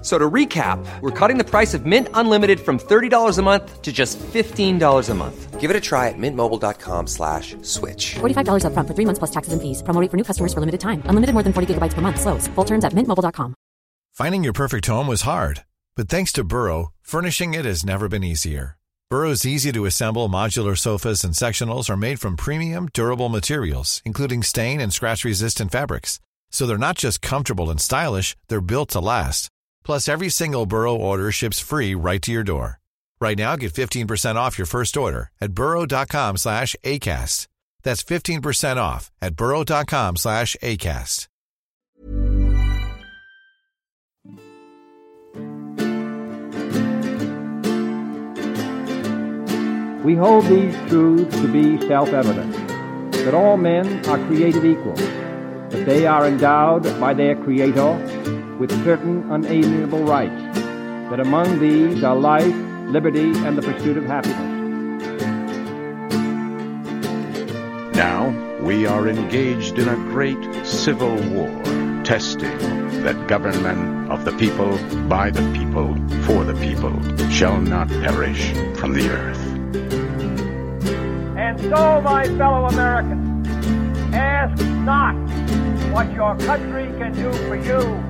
F- So to recap, we're cutting the price of Mint Unlimited from $30 a month to just $15 a month. Give it a try at mintmobile.com slash switch. $45 upfront for three months plus taxes and fees. Promo rate for new customers for limited time. Unlimited more than 40 gigabytes per month. Slows. Full terms at mintmobile.com. Finding your perfect home was hard, but thanks to Burrow, furnishing it has never been easier. Burrow's easy to assemble modular sofas and sectionals are made from premium, durable materials, including stain and scratch resistant fabrics. So they're not just comfortable and stylish, they're built to last. Plus, every single Burrow order ships free right to your door. Right now, get 15% off your first order at burrow.com slash ACAST. That's 15% off at burrow.com slash ACAST. We hold these truths to be self-evident, that all men are created equal, that they are endowed by their Creator with certain unalienable rights, that among these are life, liberty, and the pursuit of happiness. Now we are engaged in a great civil war, testing that government of the people, by the people, for the people, shall not perish from the earth. And so, my fellow Americans, ask not what your country can do for you,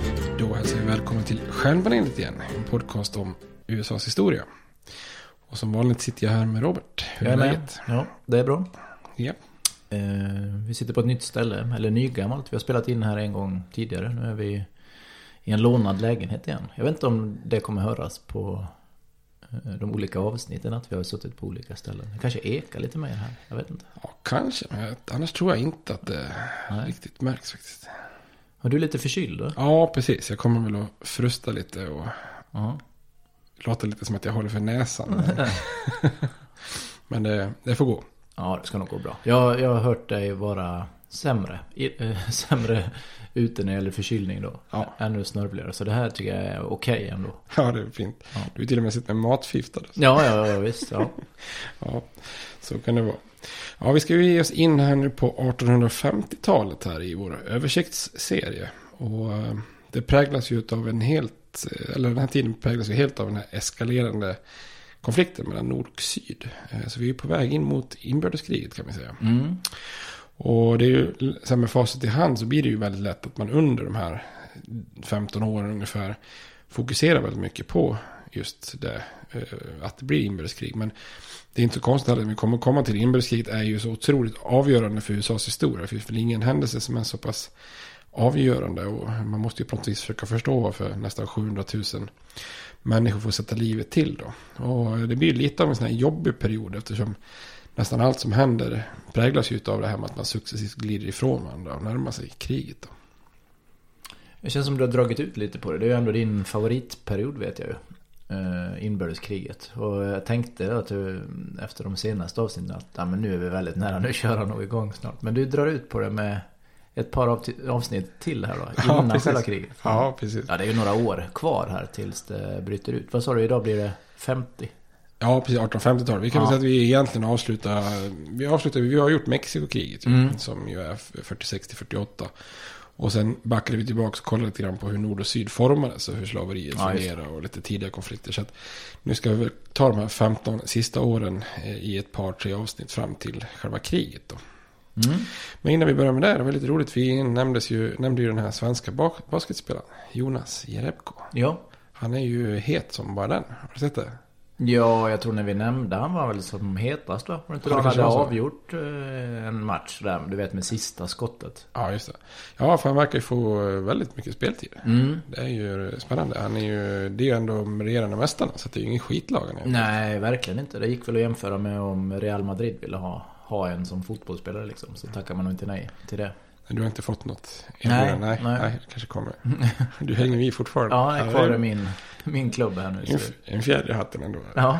Till Stjärnbaneret igen, en podcast om USAs historia. Och som vanligt sitter jag här med Robert. Hur Jag är läget? Ja, det är bra. Ja. Eh, vi sitter på ett nytt ställe, eller nygammalt. Vi har spelat in här en gång tidigare. Nu är vi i en lånad lägenhet igen. Jag vet inte om det kommer höras på eh, de olika avsnitten att vi har suttit på olika ställen. Det kanske ekar lite mer här. Jag vet inte. ja, kanske. Annars tror jag inte att det Nej. riktigt märks faktiskt. Har du lite förkyld då? Ja, precis. Jag kommer väl att frusta lite och låta lite som att jag håller för näsan. Men det, det får gå. Ja, det ska nog gå bra. Jag, jag har hört dig vara sämre. I, eh, sämre ute när det gäller förkylning då. Ja. Ännu snörvligare. Så det här tycker jag är okej ändå. Ja, det är fint. Ja. Du är till och med sitter med matförgiftad. Ja, ja, ja visst. Ja. Ja, så kan det vara. Ja, vi ska ju ge oss in här nu på 1850-talet här i vår översiktsserie. Och eh, det präglas ju av en helt, eh, eller den här tiden präglas ju helt av den här eskalerande konflikten mellan nord och syd. Eh, Så vi är på väg in mot inbördeskriget kan man säga. Mm. Och det är ju, sen med facit i hand så blir det ju väldigt lätt att man under de här 15 åren ungefär fokuserar väldigt mycket på just det, att det blir inbördeskrig. Men det är inte så konstigt att vi kommer komma till inbördeskriget är ju så otroligt avgörande för USAs historia. Det finns väl ingen händelse som är så pass avgörande och man måste ju på något vis försöka förstå varför nästan 700 000 människor får sätta livet till då. Och det blir lite av en sån här jobbig period eftersom nästan allt som händer präglas ju av det här med att man successivt glider ifrån varandra och närmar sig kriget. Då. Det känns som du har dragit ut lite på det. Det är ju ändå din favoritperiod vet jag ju. Eh, inbördeskriget. Och jag tänkte att du efter de senaste avsnitten att ja, men nu är vi väldigt nära, nu kör han nog igång snart. Men du drar ut på det med ett par av avsnitt till här då, innan Ja, själva kriget. Ja, precis. Ja, det är ju några år kvar här tills det bryter ut. Vad sa du, idag blir det 50? Ja, precis. 1850-tal. Vi kan Ja. säga att vi egentligen avslutar... Vi avslutar... Vi har gjort Mexikokriget Mm. som ju är 46 till 48. Och sen backade vi tillbaka och kollade lite grann på hur nord och syd formades och hur slaveriet Ja, fungerar och lite tidiga konflikter. Så att nu ska vi väl ta de här 15 sista åren eh, i ett par, tre avsnitt fram till själva kriget då. Mm. Men innan vi börjar med det, det var lite roligt. Vi nämndes ju, nämnde ju den här svenska basketspelaren, Jonas Jerebko. Ja. Han är ju het som bara den. Har du sett det? Ja, jag tror när vi nämnde han var väl som hetast va? Var det inte Ja, då det han hade avgjort eh, en match där, du vet med sista skottet? Ja, just det. Ja, för han verkar ju få väldigt mycket speltid. Mm. Det är ju spännande. Han är ju, det är ju ändå regerande mästarna, så det är ju ingen skitlag han. Nej, verkligen inte. Det gick väl att jämföra med om Real Madrid ville ha, ha en som fotbollsspelare liksom. Så tackar man nog inte nej till det. Du har inte fått något Nej, erbjudande? nej, nej. nej. det kanske kommer. Du hänger vid fortfarande. Ja, jag är kvar i min, min klubb här nu. En, en fjäder i hatten ändå. Ja.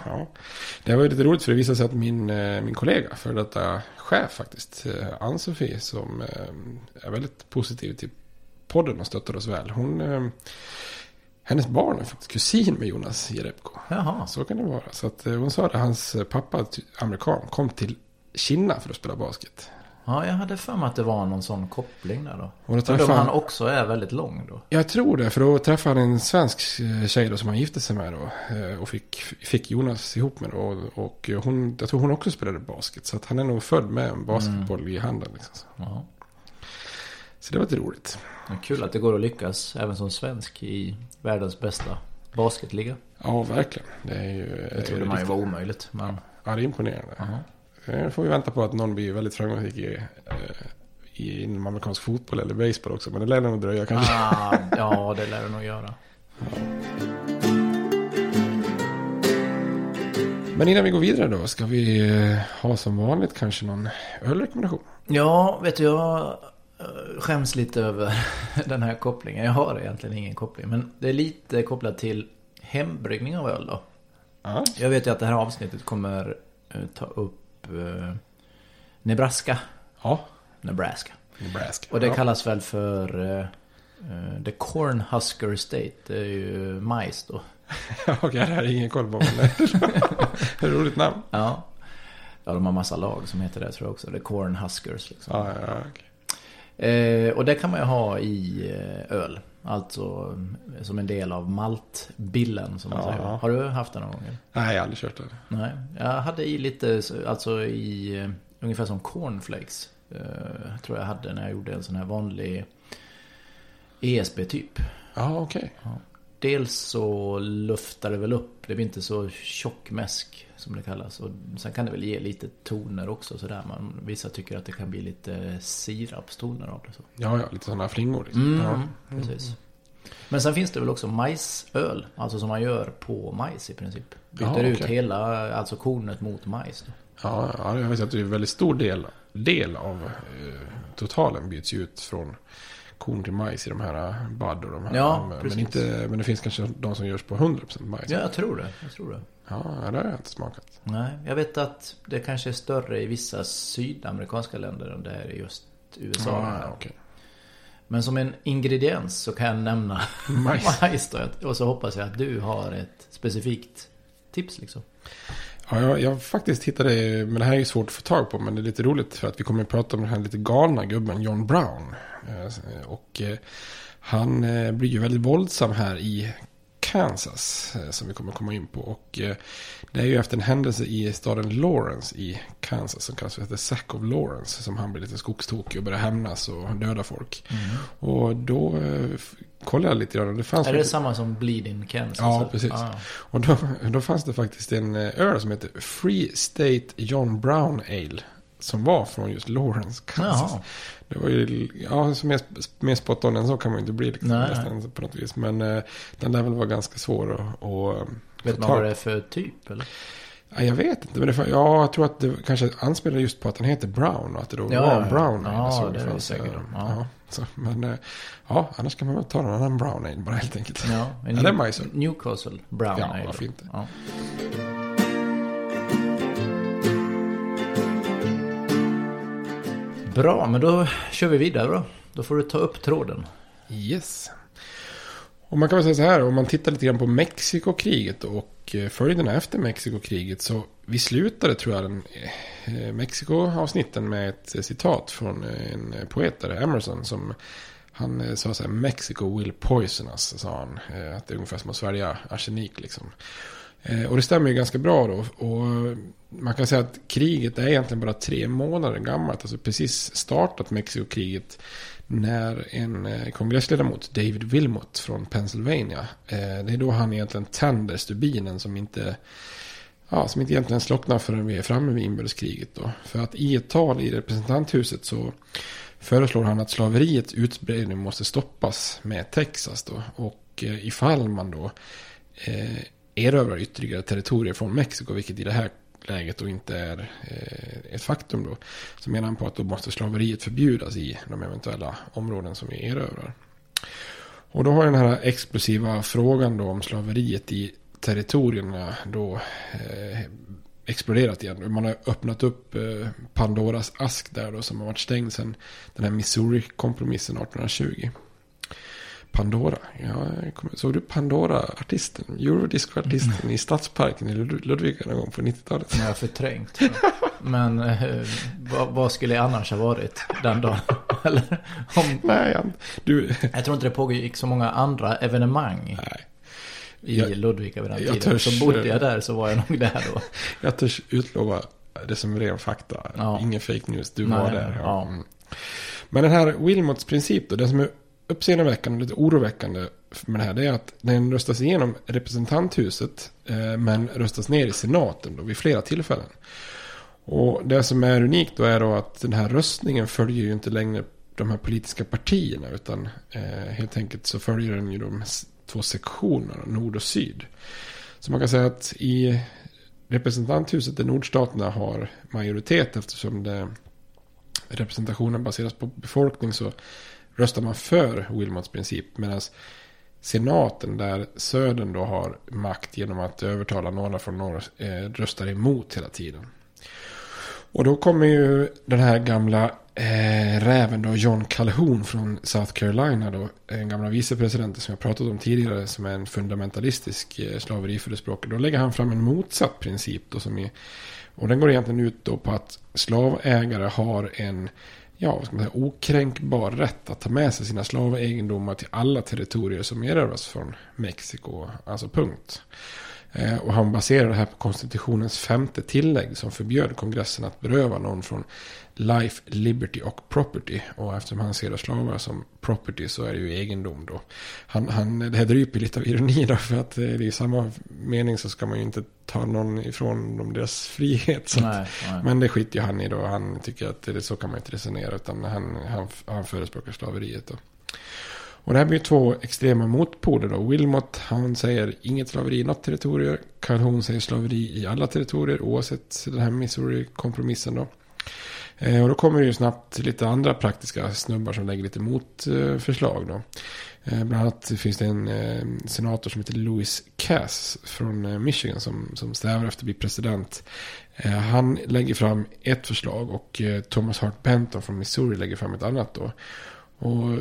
Det var ju lite roligt för det visade sig att min, eh, min kollega, för detta chef faktiskt, eh, Ann-Sofie, som eh, är väldigt positiv till podden och stöttar oss väl. Hon, hennes barn är faktiskt kusin med Jonas Jerebko. Jaha. Så kan det vara. Så att hon sa att hans pappa, amerikan, kom till Kina för att spela basket. Ja, jag hade för mig att det var någon sån koppling där då. Och då träffade han han- också är väldigt lång då. Jag tror det, för då träffade han en svensk tjej då som han gifte sig med då. eh, Och fick, fick Jonas ihop med då. Och, och hon, jag tror hon också spelade basket. Så att han är nog född med en basketboll i handen. Liksom. Ja. Så det var lite roligt. Men Kul att det går att lyckas även som svensk i världens bästa basketliga. Ja, verkligen. Det är ju... Det trodde man ju var omöjligt. Men... Ja, det är imponerande. Jaha. Nu får vi vänta på att någon blir väldigt framgångsrik i, eh, i inom amerikansk fotboll eller baseball också. Men det lär nog dröja kanske. Ah, ja, det lär det nog göra. Men innan vi går vidare då, ska vi eh, ha som vanligt kanske någon ölrekommendation? Ja, vet du, jag eh, skäms lite över den här kopplingen. Jag har egentligen ingen koppling. Men det är lite kopplat till hembryggning av öl då. Ja. Jag vet ju att det här avsnittet kommer eh, ta upp eh, Nebraska. Ja. Nebraska. Nebraska. Och det ja. kallas väl för eh, eh, The Cornhusker State. Det är ju majs då. Okej, det här är ingen koll på. Men det är ett roligt namn. Ja. Ja, de har massa lag som heter det tror jag också. The Cornhuskers liksom. Ja, ja, okej. Eh, och det kan man ju ha i eh, öl. Alltså eh, som en del av maltbillen som man Ja. säger. Har du haft den någon gång? Nej, jag har aldrig kört det. Nej, jag hade i lite, alltså i eh, ungefär som cornflakes. Eh, tror jag hade när jag gjorde en sån här vanlig ESB typ. Ja, okej. Dels så luftar det väl upp, det blir inte så tjock mäsk som det kallas. Och sen kan det väl ge lite toner också sådär. Man, vissa tycker att det kan bli lite sirapstoner av det. Så. Ja, ja, lite sådana flingor. Liksom. Mm, Ja. precis. Men sen finns det väl också majsöl. Alltså som man gör på majs i princip. Byter Ja, ut okej. hela, alltså kornet mot majs. Då. Ja, ja, jag vet att det är en väldigt stor del, del av eh, totalen byts ut från korn till majs i de här eh, bud och de här. Ja, men, inte, men det finns kanske de som görs på 100% majs. Ja, jag tror det. Jag tror det. Ja, det har jag inte smakat. Nej, jag vet att det kanske är större i vissa sydamerikanska länder än det är i just USA. Ja, okej. Men som en ingrediens så kan jag nämna Majs. majs då. Och så hoppas jag att du har ett specifikt tips liksom. Ja, jag, jag faktiskt hittade, men det här är ju svårt att få tag på, men det är lite roligt för att vi kommer att prata om den här lite galna gubben John Brown. Eh, Och eh, han eh, blir ju väldigt våldsam här i Kansas, eh, som vi kommer komma in på. Och eh, det är ju efter en händelse i staden Lawrence i Kansas, som kallas för The Sack of Lawrence, som han blir lite skogstokig och börjar hämnas och döda folk. Och då eh, kollade jag lite grann det fanns... Är det faktiskt- samma som Bleed in Kansas? Ja, precis. Ah. Och då, då fanns det faktiskt en öl som heter Free State John Brown Ale. Som var från just Lawrence, Kansas. Jaha. Det var ju, ja, så mer, mer spot on än så kan man ju inte bli liksom, Nej. nästan på något vis. Men eh, den där väl var ganska svår att, att, eh, Vet man vad det är för typ eller? Ja, jag vet inte, men det, ja, jag tror att det kanske anspelar just på att han heter Brown och att det då Ja, var ja. Brown Ja, Ale, så det är det fanns, säkert. eh, Ja. Ja, så, men eh, ja, annars kan man väl ta någon annan Brown Ale bara helt enkelt. Ja, en ja det Majsor. Newcastle Brown Ja, Ale. vad fint. Ja. Bra, men då kör vi vidare då. Då får du ta upp tråden. Yes. Och man kan väl säga så här, om man tittar lite grann på Mexikokriget och eh, följderna efter Mexikokriget. Så vi slutade tror jag den eh, Mexiko-avsnitten med ett eh, citat från en poet där, Emerson, som han sa så här, Mexico will poison us, sa han. Att det är ungefär som att svälja arsenik liksom. Eh, och det stämmer ju ganska bra då. Och man kan säga att kriget är egentligen bara tre månader gammalt. Alltså precis startat Mexikokriget. När en eh, kongressledamot, David Wilmot från Pennsylvania. Eh, det är då han egentligen tänder stubinen som inte... Ja, som inte egentligen slocknar förrän vi är framme vid inbördeskriget då. För att i ett tal i representanthuset så föreslår han att slaveriets utbredning måste stoppas med Texas då. Och ifall man då eh, erövrar ytterligare territorier från Mexiko, vilket i det här läget då inte är eh, ett faktum då, så menar han på att då måste slaveriet förbjudas i de eventuella områden som vi erövrar. Och då har den här explosiva frågan då om slaveriet i territorierna då eh, exploderat igen. Man har öppnat upp eh, Pandoras ask där då som har varit stängd sedan den här Missouri-kompromissen 1820. Pandora. Ja, jag kommer- såg du Pandora-artisten? Eurodisco-artisten i Stadsparken i Lud- Ludvika någon gång på 90-talet? Som jag har förträngt. Men eh, vad, vad skulle jag annars ha varit den dagen? Eller, om, Nej, han- du... jag tror inte det pågick så många andra evenemang. Nej. I Jag- Ludvika vid den jag tiden. törs- Så bodde jag där så var jag nog där då. Jag törs utlova det som ren fakta. Ja. Ingen fake news. Du Nej, var där. ja. Mm. Men den här Wilmots princip då. Det som är uppseendeväckande och lite oroväckande med det här. Det är att den röstas igenom representanthuset. eh, Men röstas ner i senaten då vid flera tillfällen. Och det som är unikt då är då att den här röstningen följer ju inte längre de här politiska partierna. Utan eh, helt enkelt så följer den ju de två sektionerna, nord och syd. Så man kan säga att i representanthuset där nordstaterna har majoritet eftersom det, representationen baseras på befolkning så röstar man för Wilmots princip. Medan senaten där södern då har makt genom att övertala några från norr eh, röstar emot hela tiden. Och då kommer ju den här gamla eh, räven då, John Calhoun från South Carolina då, en gamla vicepresidenten som jag pratat om tidigare, som är en fundamentalistisk eh, slaveriförespråkare. Då lägger han fram en motsatt princip då som är, och den går egentligen ut då på att slavägare har en, ja vad ska man säga, okränkbar rätt att ta med sig sina slavegendomar till alla territorier som erövras från Mexiko, alltså punkt. Eh, Och han baserar det här på konstitutionens femte tillägg som förbjöd kongressen att beröva någon från life, liberty och property. Och eftersom han ser slavar som property så är det ju egendom då. Han, han, det här dryper lite av ironi då för att eh, i samma mening så ska man ju inte ta någon ifrån dem deras frihet. Så att, Nej, nej. Men det skiter ju han i då. Han tycker att det, så kan man inte resonera utan han, han, han förespråkar slaveriet då. Och det här blir ju två extrema motpoler då. Wilmot han säger inget slaveri i något territorium. Calhoun säger slaveri i alla territorier oavsett den här Missouri-kompromissen då. Eh, och då kommer det ju snabbt lite andra praktiska snubbar som lägger lite motförslag då. Eh, bland annat finns det en eh, senator som heter Louis Cass från Michigan som, som strävar efter att bli president. Han lägger fram ett förslag och Thomas Hart Benton från Missouri lägger fram ett annat då. Och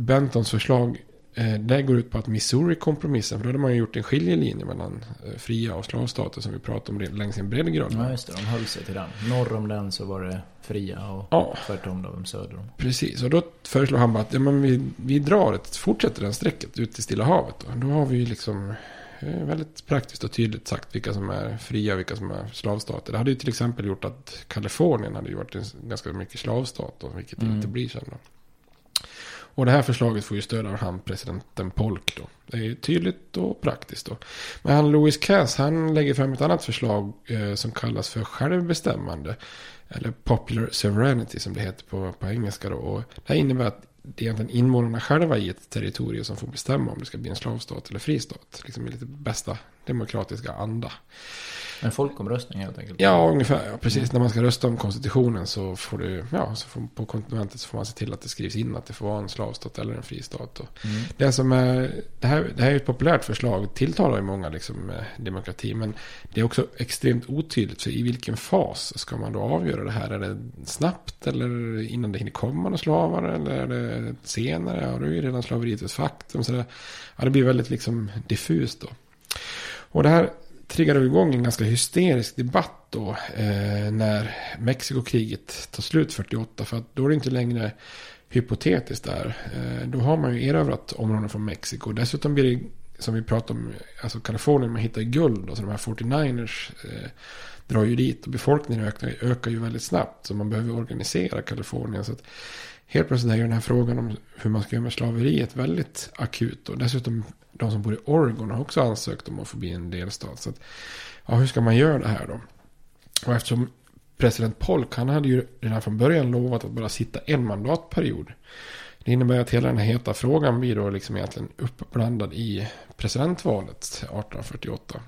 Bentons förslag eh, det går ut på att Missouri-kompromissen, för då hade man ju gjort en skiljelinje mellan eh, fria och slavstater som vi pratade om längs en breddgrad. Ja, just det. De höll sig till den. Norr om den så var det fria och Ja. tvärtom då söder om. Precis, och då föreslår han bara att ja, men vi, vi drar ett, fortsätter den sträcket ut till Stilla havet. Då, då har vi ju liksom eh, väldigt praktiskt och tydligt sagt vilka som är fria och vilka som är slavstater. Det hade ju till exempel gjort att Kalifornien hade ju varit en ganska mycket slavstat, då, vilket det Mm. inte blir sen då. Och det här förslaget får ju stöd av han, presidenten Polk då. Det är ju tydligt och praktiskt då. Men han Louis Cass, han lägger fram ett annat förslag eh, som kallas för självbestämmande. Eller popular sovereignty som det heter på, på engelska då. Och det här innebär att det är egentligen invånarna själva i ett territorium som får bestämma om det ska bli en slavstat eller fristat. Liksom i lite bästa demokratiska anda. En folkomröstning helt enkelt. Ja, ungefär. Ja, precis. När man ska rösta om konstitutionen så får du, ja, så får, på kontinentet så får man se till att det skrivs in att det får vara en slavstat eller en fristat. Mm. Det som är, det här, det här är ett populärt förslag, tilltalar ju många liksom med demokrati, men det är också extremt otydligt. För i vilken fas ska man då avgöra det här? Är det snabbt eller innan det hinner komma några slavar? Eller är det senare? Ja, då är ju redan slaveriet ett faktum. Så det, ja, det blir väldigt liksom diffust då. Och det här triggade igång en ganska hysterisk debatt då eh, när Mexikokriget tar slut 48. För att då är det inte längre hypotetiskt där. Eh, då har man ju erövrat områden från Mexiko. Dessutom blir det, som vi pratade om, alltså Kalifornien, man hittar guld. Och så de här 49ers eh, drar ju dit. Och befolkningen ökar, ökar ju väldigt snabbt. Så man behöver organisera Kalifornien. Så att helt plötsligt är ju den här frågan om hur man ska göra med slaveriet väldigt akut. Och dessutom de som bor i Oregon har också ansökt om att få bli en delstat. Så att, ja, hur ska man göra det här då? Och eftersom president Polk, han hade ju redan från början lovat att bara sitta en mandatperiod. Det innebär att hela den här heta frågan blir då liksom egentligen uppblandad i presidentvalet 1848.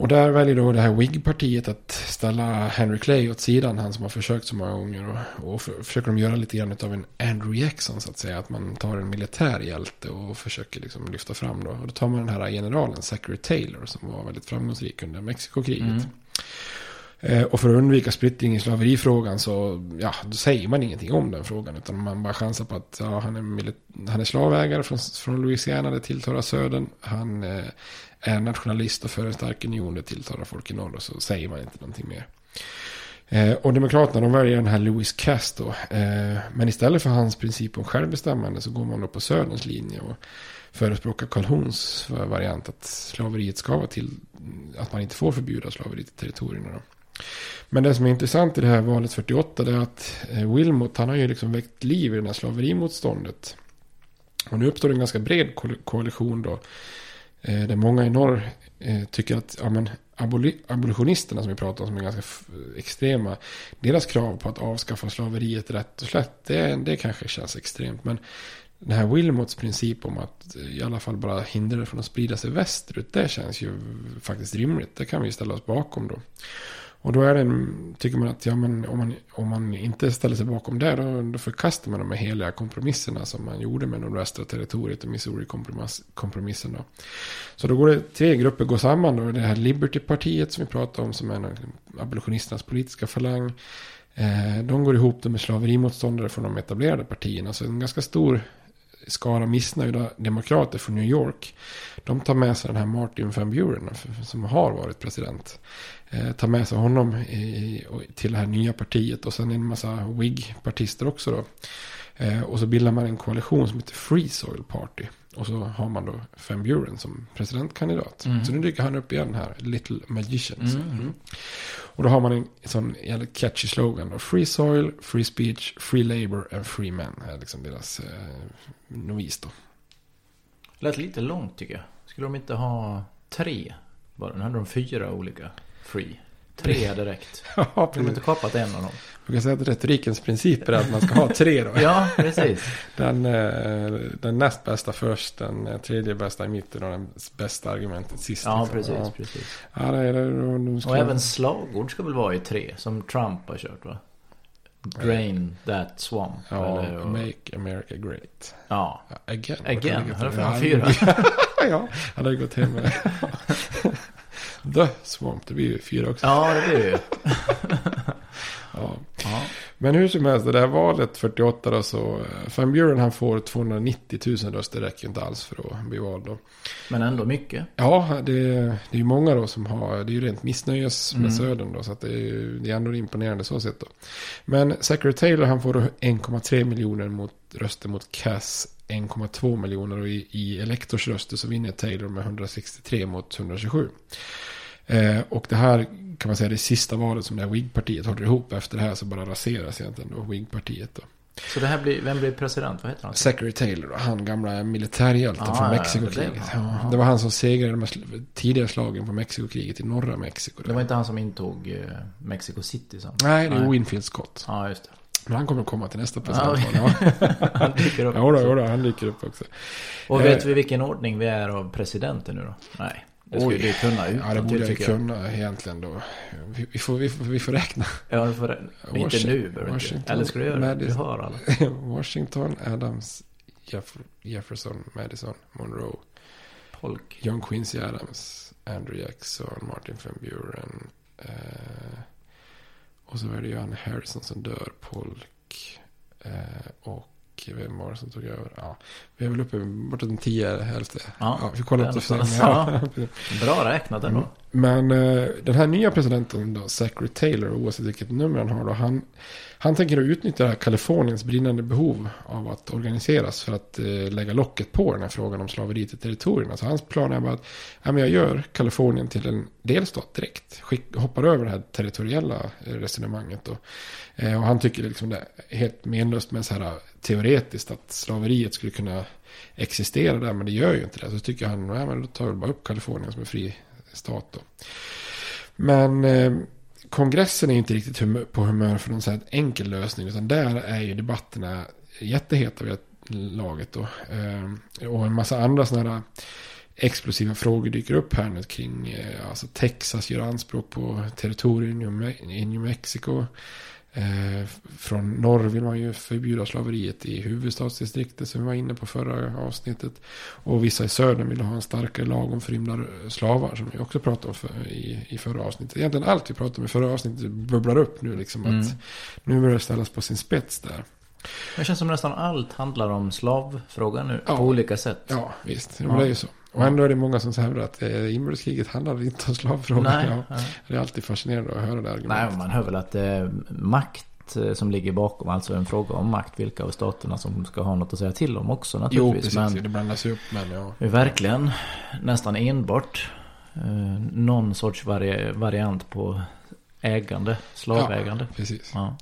Och där väljer då det här Whig-partiet att ställa Henry Clay åt sidan, han som har försökt så många gånger. Och, och för, försöker de göra lite grann av en Andrew Jackson så att säga. Att man tar en militär hjälte och försöker liksom lyfta fram då. Och då tar man den här generalen, Zachary Taylor, som var väldigt framgångsrik under Mexikokriget. Mm. Eh, Och för att undvika splittring i slaverifrågan så ja, då säger man ingenting om den frågan. Utan man bara chansar på att ja, han, är han är slavägare från, från Louisiana, det tilltalar södern. Han eh, är nationalist och för en stark union, det tilltalar folk i norr. Och så säger man inte någonting mer. Eh, och Demokraterna de väljer den här Louis Cass då. Eh, men istället för hans princip om självbestämmande så går man då på Söderns linje. Och förespråkar Karl Horns variant att slaveriet ska vara till. Att man inte får förbjuda slaveriet i territorierna då. Men det som är intressant i det här valet 48 det är att eh, Wilmot han har ju liksom väckt liv i det här slaverimotståndet. Och nu uppstår en ganska bred ko- koalition då. Eh, där många i norr eh, tycker att ja, men, aboli- abolitionisterna som vi pratar om som är ganska extrema. Deras krav på att avskaffa slaveriet rätt och slätt. Det, det kanske känns extremt. Men den här Wilmots princip om att eh, i alla fall bara hindra det från att sprida sig västerut. Det känns ju faktiskt rimligt. Det kan vi ställa oss bakom då. Och då är det, tycker man att ja, men om, man, om man inte ställer sig bakom det då, då förkastar man de här heliga kompromisserna som man gjorde med nordvästra territoriet och Missouri-kompromissen. Då. Så då går det, tre grupper går samman då. Det här Liberty-partiet som vi pratade om som är en av liksom abolitionisternas politiska falang. Eh, de går ihop med slaverimotståndare från de etablerade partierna. Så en ganska stor skara missnöjda demokrater från New York. De tar med sig den här Martin Van Buren som har varit president. Eh, tar med sig honom i, till det här nya partiet och sen en massa Whig-partister också då. Eh, och så bildar man en koalition som heter Free Soil Party. Och så har man då Van Buren som presidentkandidat. Mm. Så nu dyker han upp igen här, Little Magicians. Mm. Mm. Och då har man en sån jävligt catchy slogan då. Free soil, free speech, free labor and free men. är liksom deras eh, novis då. Lät lite långt tycker jag. Skulle de inte ha tre? Bara, nu hade de fyra olika free. Tre räckt. Ja, De har precis. inte kapat en av dem. Man kan säga att retorikens princip är att man ska ha tre då. Ja, precis. Den, eh, den näst bästa först, den tredje bästa i mitten och den bästa argumentet sist. Ja, liksom. precis, Ja. precis. Ja, det är det. De, ska... Och även slagord ska väl vara i tre. Som Trump har kört va? Drain that swamp. Ja, eller, och, make America great. ja. Again. Again, här för- fyra. ja, han har gått hem med det. The Swamp, det blir ju fyra också. ja, det blir det ju. Ja. Ja. Men hur som helst, det här valet 48 då så, eh, Van Buren han får 290 000 röster, det räcker inte alls för att bli vald då. Men ändå mycket. Ja, det, det är ju många då som har, det är ju rent missnöjes med Mm. södern då, så att det är, det är ändå imponerande så sett då. Men Zachary Taylor han får då 1,3 miljoner mot röster mot Cass 1,2 miljoner och i, i elektorsröster så vinner Taylor med 163 mot 127. Eh, och det här kan man säga det sista valet som det här Whig-partiet håller ihop. Efter det här så bara raseras egentligen då Whig-partiet då. Så det här blir, vem blir president? Vad heter han? Zachary Taylor, han gamla militärhjälten Ah, från Mexikokriget. det Ja, det var han som segrade de tidigare slagen på Mexikokriget i norra Mexiko. Det var inte han som intog eh, Mexico City sen? Nej, det är Winfield Scott. Ja, just det. Men han kommer att komma till nästa presidentval. Ja, han dyker upp. Ja, då, då, han dyker upp också. Och Eh, vet vi vilken ordning vi är av presidenter nu då? Nej. Det skulle du kunna utan Ja, det borde jag ju kunna egentligen då. Vi, vi, får, vi, får, vi får räkna. Ja, du får, inte Washing- nu behöver inte. Eller ska du göra det? Du har alla. Washington, Adams, Jeff, Jefferson, Madison, Monroe, Polk. John Quincy Adams, Andrew Jackson, Martin van Buren. Eh, och så är det Johan Harrison som dör, Polk. Eh, och vem var det som tog över? Ja, vi är väl uppe bortåt en 10 hälfte. Ja, vi kollar upp det. Ja. Bra räknat ändå. Men eh, den här nya presidenten då, Zachary Taylor, oavsett vilket nummer han har då, han, han tänker då utnyttja det här Kaliforniens brinnande behov av att organiseras för att eh, lägga locket på den här frågan om slaveriet i territorierna. Så hans plan är bara att ja, men jag gör Kalifornien till en delstat direkt. Skick, hoppar över det här territoriella eh, resonemanget då. Eh, och han tycker liksom det är helt menlöst med så här teoretiskt att slaveriet skulle kunna existera där, men det gör ju inte det. Så tycker han, nej men då tar vi bara upp Kalifornien som en fri stat då. Men eh, kongressen är inte riktigt humör, på humör för någon sån här enkel lösning. Utan där är ju debatterna jätteheta vid laget då. Eh, och en massa andra sådana här explosiva frågor dyker upp här nu kring eh, alltså Texas gör anspråk på territorium i New Mexico. Eh, från norr vill man ju förbjuda slaveriet i huvudstadsdistriktet som vi var inne på förra avsnittet. Och vissa i södern vill ha en starkare lag om förrymda slavar som vi också pratade om i, i förra avsnittet. Egentligen allt vi pratade om i förra avsnittet bubblar upp nu liksom. Mm. att Nu börjar det ställas på sin spets där. Det känns som nästan allt handlar om slavfrågan nu. Ja. På olika sätt. Ja, visst. Ja. Det är ju så. Och ändå är det många som hävdar att eh, inbördeskriget handlar inte om slavfrågan. Nej, Ja. nej. Det är alltid fascinerande att höra det Nej, argumentet. man hör väl att är makt eh, som ligger bakom. Alltså en fråga om makt. Vilka av staterna som ska ha något att säga till om också Jo, naturligtvis. precis. Men Det blandas upp, men ja. verkligen nästan enbart eh, någon sorts vari- variant på ägande. Slavägande. Ja, precis. Ja.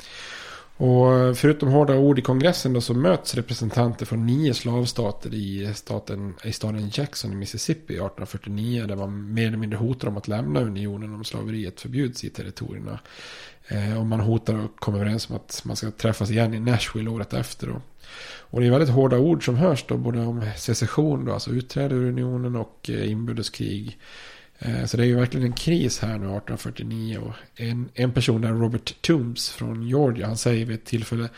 Och förutom hårda ord i kongressen då så möts representanter från nio slavstater i, staten, i staden Jackson i Mississippi 1849. Där man mer eller mindre hotar om att lämna unionen om slaveriet förbjuds i territorierna. Eh, och man hotar och kommer överens om att man ska träffas igen i Nashville året efter. Då. Och det är väldigt hårda ord som hörs då, både om secession, då, alltså utträde ur unionen och eh, inbördeskrig. Eh, så det är ju verkligen en kris här nu 1849. Och en, en person där, Robert Toombs från Georgia, han säger vid ett tillfälle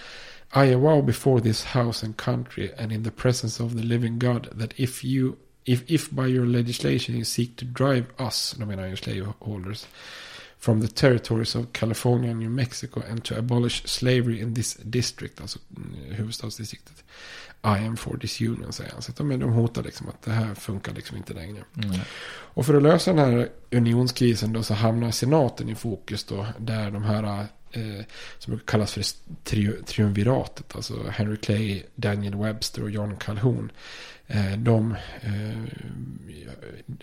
I avow before this house and country and in the presence of the living God that if you if, if by your legislation you seek to drive us, då menar ju slaveholders, from the territories of California and New Mexico and to abolish slavery in this district, alltså mm, huvudstadsdistriktet. I am for disunion, säger han. Så att de, de hotar liksom att det här funkar liksom inte längre. Mm. Och för att lösa den här unionskrisen då så hamnar senaten i fokus då. Där de här eh, som kallas för tri- triumviratet. Alltså Henry Clay, Daniel Webster och John Calhoun. Eh, de eh,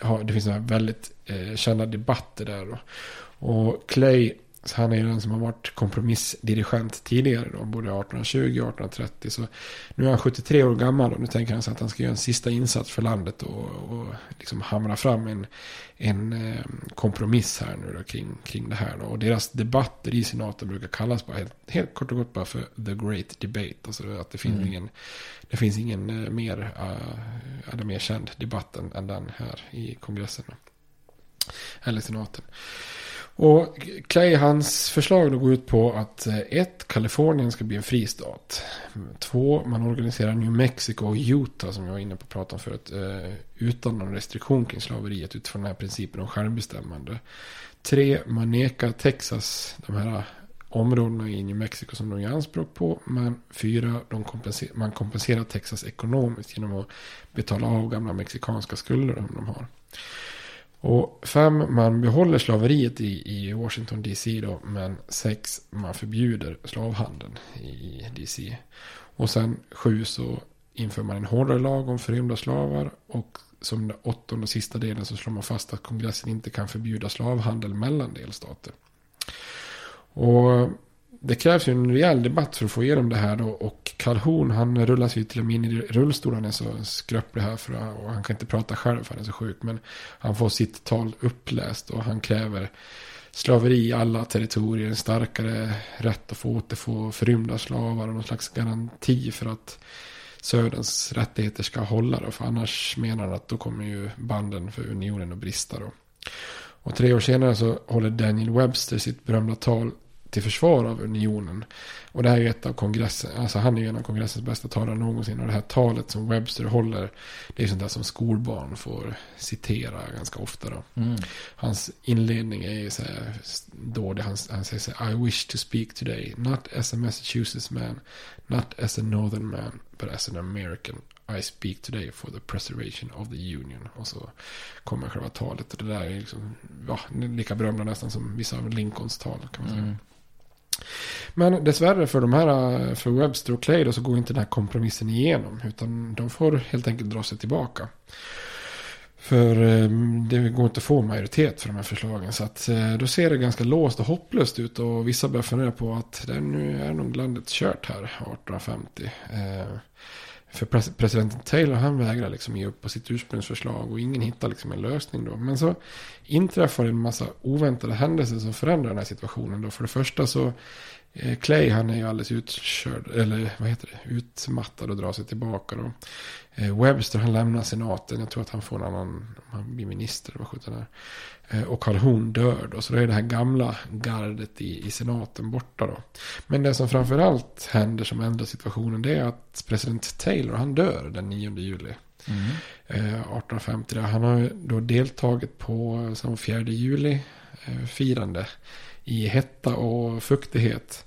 har, det finns några väldigt eh, kända debatter där då. Och Clay, så han är den som har varit kompromissdirigent tidigare då, både 1820 och 1830. Så nu är han 73 år gammal och nu tänker han sig att han ska göra en sista insats för landet och, och liksom hamra fram en, en eh, kompromiss här nu då kring, kring det här. Då. Och deras debatter i senaten brukar kallas bara helt, helt kort och gott bara för the great debate. Alltså att det finns Mm. ingen, det finns ingen eh, mer, uh, mer känd debatt än, än den här i kongressen. Då. Eller senaten. Och Clay, hans förslag då går ut på att eh, ett, Kalifornien ska bli en fristat. Två, man organiserar New Mexico och Utah som jag var inne på att prata om förut. Eh, utan någon restriktion kring slaveriet utifrån den här principen om självbestämmande. Tre, man nekar Texas de här områdena i New Mexico som de gör anspråk på. Men fyra, kompenser- man kompenserar Texas ekonomiskt genom att betala av gamla mexikanska skulder som de har. Och fem, man behåller slaveriet i, i Washington DC då. Men sex, man förbjuder slavhandeln i DC. Och sen sju så inför man en hårdare lag om förrymda slavar. Och som den åttonde och sista delen så slår man fast att kongressen inte kan förbjuda slavhandel mellan delstater. Och det krävs ju en rejäl debatt för att få igenom det här då. Och Calhoun han rullas ju till och med in i rullstol. Han är så skröplig här för att, och han kan inte prata själv för han är så sjuk. Men han får sitt tal uppläst och han kräver slaveri i alla territorier. En starkare rätt att få återfå förrymda slavar och någon slags garanti för att Söderns rättigheter ska hålla då. För annars menar han att då kommer ju banden för unionen att brista då. Och tre år senare så håller Daniel Webster sitt berömda tal till försvar av unionen. Och det här är ju ett av kongressen, alltså han är ju en av kongressens bästa talare någonsin. Och det här talet som Webster håller, det är sånt där som skolbarn får citera ganska ofta då. Mm. Hans inledning är ju så här dålig, han, han säger så här, I wish to speak today, not as a Massachusetts man, not as a northern man, but as an American. I speak today for the preservation of the union. Och så kommer själva talet. Och det där är liksom, ja, lika berömda nästan som vissa av Lincolns tal kan man säga. Mm. Men dessvärre för de här, eh, för Webster och Clay då, så går inte den här kompromissen igenom. Utan de får helt enkelt dra sig tillbaka. För eh, det går inte att få majoritet för de här förslagen. Så att eh, då ser det ganska låst och hopplöst ut. Och vissa börjar fundera på att det nu är nog landet kört här 1850. För presidenten Taylor han vägrar liksom ge upp på sitt ursprungsförslag och ingen hittar liksom en lösning då. Men så inträffar en massa oväntade händelser som förändrar den här situationen då. För det första så Clay han är ju alldeles utkörd, eller vad heter det, utmattad och drar sig tillbaka då. Eh, Webster han lämnar senaten, jag tror att han får en annan, han blir minister eller vad sjutton är. Eh, och Calhoun dör då, så då är det här gamla gardet i, i senaten borta då. Men det som framförallt händer som ändrar situationen det är att president Taylor han dör den 9 juli. Mm. Eh, 1850. Han har då deltagit på som 4 juli eh, firande i hetta och fuktighet.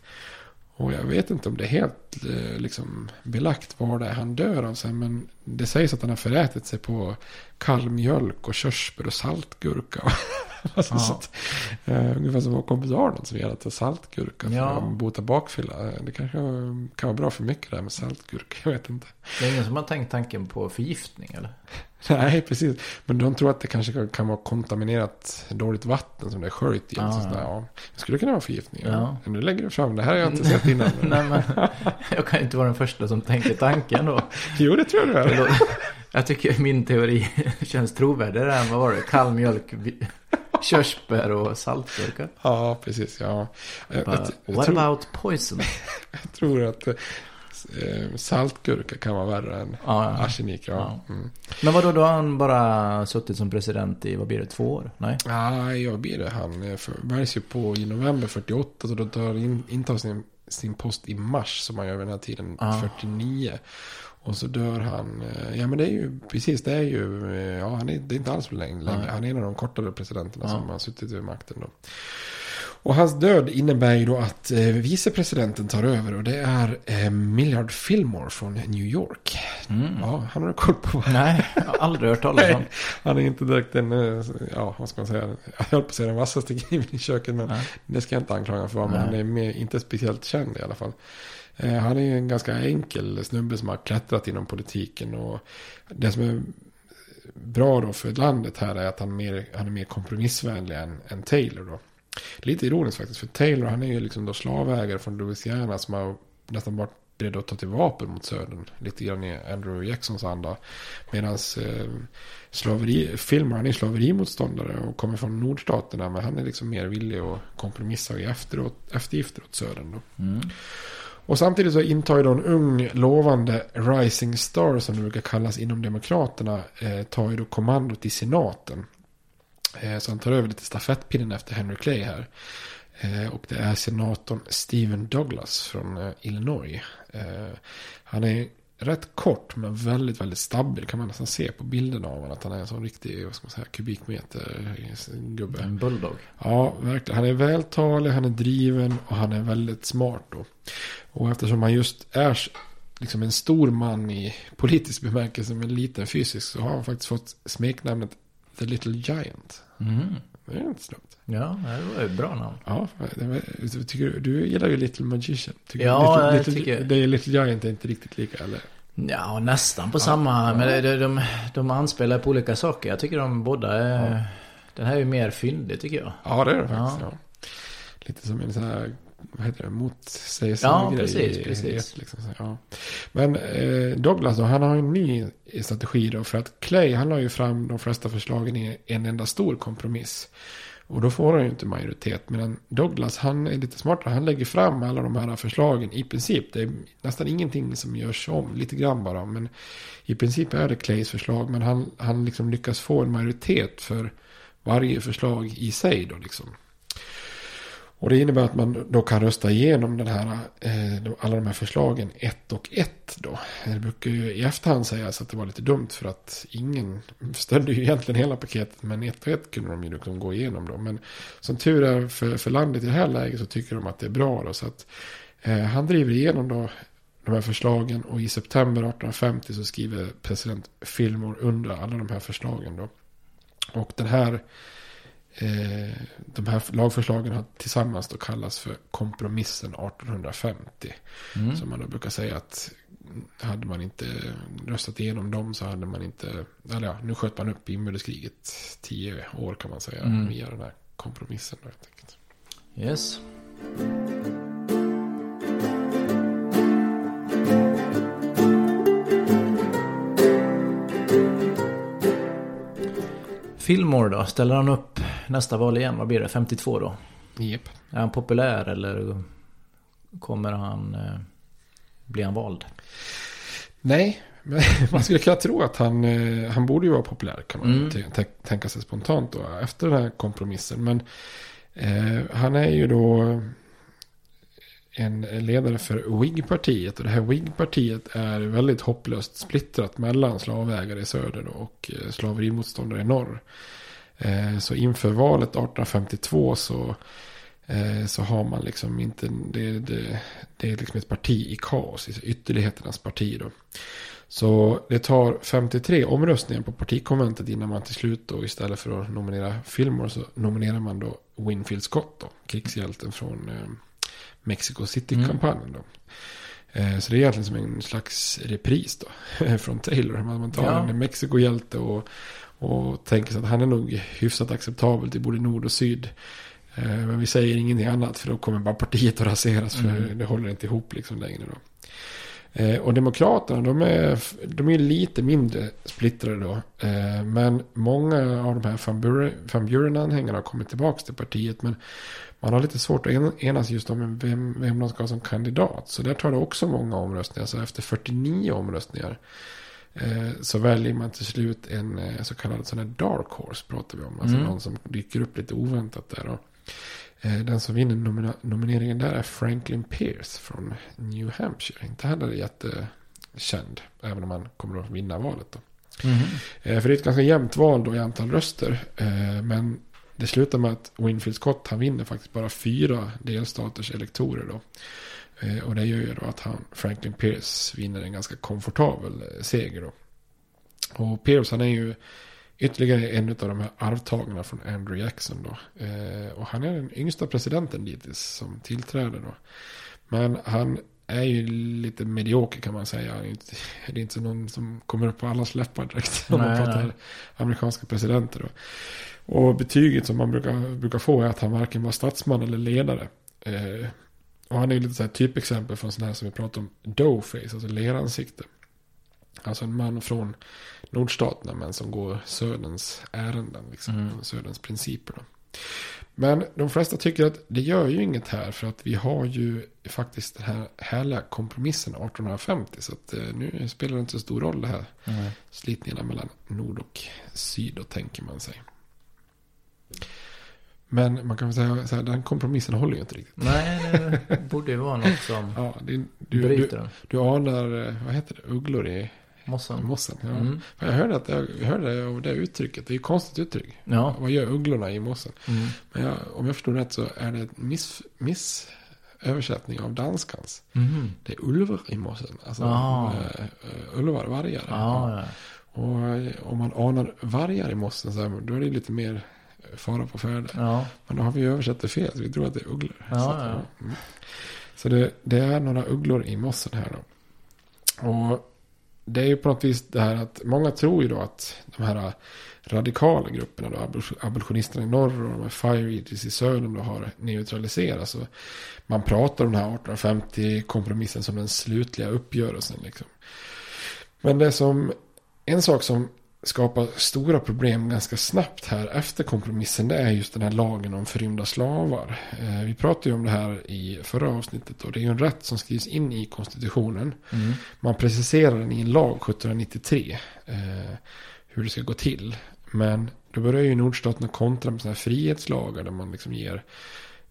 Och jag vet inte om det är helt eh, liksom, belagt var det är han dör av sen. Men det sägs att han har förätit sig på kall mjölk och körsbär och saltgurka. alltså, Ja. så att, eh, ungefär som kompis Arnold som gillar att ta saltgurka för Ja. att bota bakfylla. Det kanske kan vara bra för mycket där med saltgurka. Jag vet inte. Det är ingen som har tänkt tanken på förgiftning eller? Nej, precis. Men de tror att det kanske kan- vara kontaminerat dåligt vatten som det är sköljt i. Ja, Ja, ja. ja. Det skulle kunna vara förgiftning. Ja. Ja. Men nu lägger du fram det här har jag inte sett innan. Nej men, jag kan ju inte vara den första som tänker tanken då. Jo, det tror jag du är. Jag tycker min teori känns trovärdigare än vad var det? Kall mjölk, körsbär och saltgurka. Ja, precis. Ja. Jag, Bara, jag, jag, What tror, about poison? jag tror att eh, saltgurka kan vara värre än Ja, ja. arsenik. Ja. Mm. Men vadå, då har han bara suttit som president i, vad blir det, två år? Nej? Nej, jag blir det. Han eh, väljs ju på i november 48. Så då tar in, intar sin, sin post i mars som han gör vid den här tiden, Ah. 49. Och så dör han. eh, Ja men det är ju precis, det är ju, eh, ja han är, det är inte alls länge. längre. Han är en av de kortare presidenterna Ja. som har suttit vid makten då. Och hans död innebär ju då att eh, vicepresidenten tar över och det är eh, Millard Fillmore från New York. Ja, han har du koll på. Mm. Nej, jag har aldrig hört talas om. Han är inte direkt den, eh, ja vad ska man säga, jag höll på att säga den vassaste kniven i köket men Nej. det ska jag inte anklaga för. Men Nej. han är mer, inte speciellt känd i alla fall. Eh, han är en ganska enkel snubbe som har klättrat inom politiken och det som är bra då för landet här är att han, mer, han är mer kompromissvänlig än, än Taylor då. Lite ironiskt faktiskt, för Taylor han är ju liksom då slavägare från Louisiana som har nästan varit beredd att ta till vapen mot södern. Lite grann i Andrew Jacksons anda. Medan eh, slaveri, Fillmore han är slaverimotståndare och kommer från nordstaterna. Men han är liksom mer villig att kompromissa och ge efteråt, eftergifter åt södern. Då. Mm. Och samtidigt så intar ju då en ung lovande rising star som det brukar kallas inom demokraterna. Eh, tar ju då kommandot i senaten. Eh, så han tar över lite stafettpinnen efter Henry Clay här. Eh, och det är senatorn Stephen Douglas från eh, Illinois. Han är rätt kort men väldigt, väldigt stabil. Kan man nästan se på bilderna av honom. Att han är en sån riktig, vad ska man säga, kubikmeter gubbe. En bulldog. Ja, verkligen. Han är vältalig, han är driven och han är väldigt smart då. Och eftersom han just är liksom en stor man i politisk bemärkelse men liten fysisk så har han faktiskt fått smeknamnet The Little Giant. Mm. Det är inte snabbt. Ja, det var ett bra namn. Ja, det tycker du, gillar ju Little Magician. Tycker Ja, Little, jag Little, tycker- Det är Little Giant är inte riktigt lika, eller? Ja, nästan på samma. Men det, det, de, de anspelar på olika saker. Jag tycker de båda är... Den här är ju mer fyndig tycker jag. Ja, det är det faktiskt. Ja. Ja. Lite som en sån här, vad heter det, motsägelse Ja, grej precis, precis. Liksom, ja. Men eh, Douglas då, han har en ny strategi då. För att Clay, han la ju fram de flesta förslagen i en enda stor kompromiss. Och då får han ju inte majoritet. Medan Douglas, han är lite smartare. Han lägger fram alla de här förslagen i princip. Det är nästan ingenting som görs om. Lite grann bara. Men i princip är det Clays förslag. Men han, han liksom lyckas få en majoritet för varje förslag i sig då liksom. Och det innebär att man då kan rösta igenom den här, eh, alla de här förslagen ett och ett då. Eh, det brukar ju i efterhand sägas att det var lite dumt för att ingen stödde ju egentligen hela paketet. Men ett och ett kunde de ju liksom gå igenom då. Men som tur är för, för landet i det här läget så tycker de att det är bra då. Så att eh, han driver igenom då de här förslagen och i september 1850 så skriver president Fillmore under alla de här förslagen då. Och den här Eh, de här lagförslagen har tillsammans då kallats för kompromissen 1850. Mm. Så man då brukar säga att hade man inte röstat igenom dem så hade man inte, eller ja, nu sköt man upp inbördeskriget tio år kan man säga mm. via den här kompromissen. Då, helt enkelt. Yes. Fillmore då? Ställer han upp nästa val igen? Vad blir det? 52 då? Yep. Är han populär eller kommer han... Eh, blir han vald? Nej, men man skulle kunna tro att han, eh, han borde ju vara populär kan man mm. tänka sig spontant då efter den här kompromissen. Men eh, han är ju då en ledare för Whig-partiet. Och det här Whig-partiet är väldigt hopplöst splittrat mellan slavägare i söder och eh, slaverimotståndare i norr. Eh, så inför valet 1852 så, eh, så har man liksom inte, det, det, det är liksom ett parti i kaos, ytterligheternas parti då. Så det tar 53 omröstningar på partikonventet innan man till slut då istället för att nominera Fillmore så nominerar man då Winfield Scott då, krigshjälten från Mexico City-kampanjen. Då. Eh, så det är egentligen som en slags repris då. Från Taylor. Man tar ja. en Mexiko-hjälte och, och tänker sig att han är nog hyfsat acceptabel till både nord och syd. Eh, men vi säger ingenting annat för då kommer bara partiet att raseras. För mm. det håller inte ihop liksom längre då. Eh, och Demokraterna, de är, de är lite mindre splittrade då. Men många av de här Van Buren-anhängarna har kommit tillbaka till partiet. Men man har lite svårt att enas just om vem, vem de ska ha som kandidat. Så där tar det också många omröstningar. Så efter 49 omröstningar eh, så väljer man till slut en eh, så kallad sån här dark horse pratar vi om. Alltså mm. någon som dyker upp lite oväntat där. Och, eh, den som vinner nomina nomineringen där är Franklin Pierce från New Hampshire. Inte heller jättekänd, även om han kommer att vinna valet. Då. Mm. För det är ett ganska jämnt val då i antal röster. Men det slutar med att Winfield Scott han vinner faktiskt bara fyra delstaters elektorer då. Eh, och det gör ju då att han, Franklin Pierce vinner en ganska komfortabel eh, seger då. Och Pierce han är ju ytterligare en av de här arvtagarna från Andrew Jackson då. Eh, och han är den yngsta presidenten dittills som tillträder då. Men han är ju lite medioker kan man säga. Det är inte någon som kommer upp på allas läppar direkt. Om man pratar amerikanska presidenter då. Och betyget som man brukar, brukar få är att han varken var statsman eller ledare. Eh, och han är lite så här typexempel från sådana här som vi pratar om Doughface, alltså leransikte. Alltså en man från nordstaterna men som går söderns ärenden, liksom, mm. söderns principer. Då. Men de flesta tycker att det gör ju inget här för att vi har ju faktiskt den här härliga kompromissen 1850. Så att eh, nu spelar det inte så stor roll det här mm. slitningarna mellan nord och syd, då tänker man sig. Men man kan väl säga här, den kompromissen håller ju inte riktigt. Nej, det borde ju vara något som ja, det, du, bryter den. Du, du anar, eh, vad heter det, ugglor i mossen. mossen ja. mm. Jag hörde, att jag hörde av det uttrycket, det är ju konstigt uttryck. Ja. Vad gör ugglorna i mossen? Mm. Men jag, om jag förstår rätt så är det miss, miss översättning av danskans. Mm. Det är ulvar i mossen. Alltså ah. uh, ulvar, vargar. Ah, ja. Och om man anar vargar i mossen så här, då är det lite mer fara på färde. Ja. Men då har vi översatt det fel, så vi tror att det är ugglor. Ja, så, ja. Mm. så det, det, är några ugglor i mossen här då. Och det är ju på något vis det här att många tror ju då att de här radikala grupperna då, abolitionisterna i norr och de här fire eaters i södern då har neutraliserats. Och man pratar om den här 1850-kompromissen som den slutliga uppgörelsen liksom. Men det som, en sak som skapar stora problem ganska snabbt här efter kompromissen. Det är just den här lagen om förrymda slavar. Eh, vi pratade ju om det här i förra avsnittet. Och det är ju en rätt som skrivs in i konstitutionen. Mm. Man preciserar den i en lag 1793. Eh, hur det ska gå till. Men då börjar ju nordstaterna kontra med sådana här frihetslagar. Där man liksom ger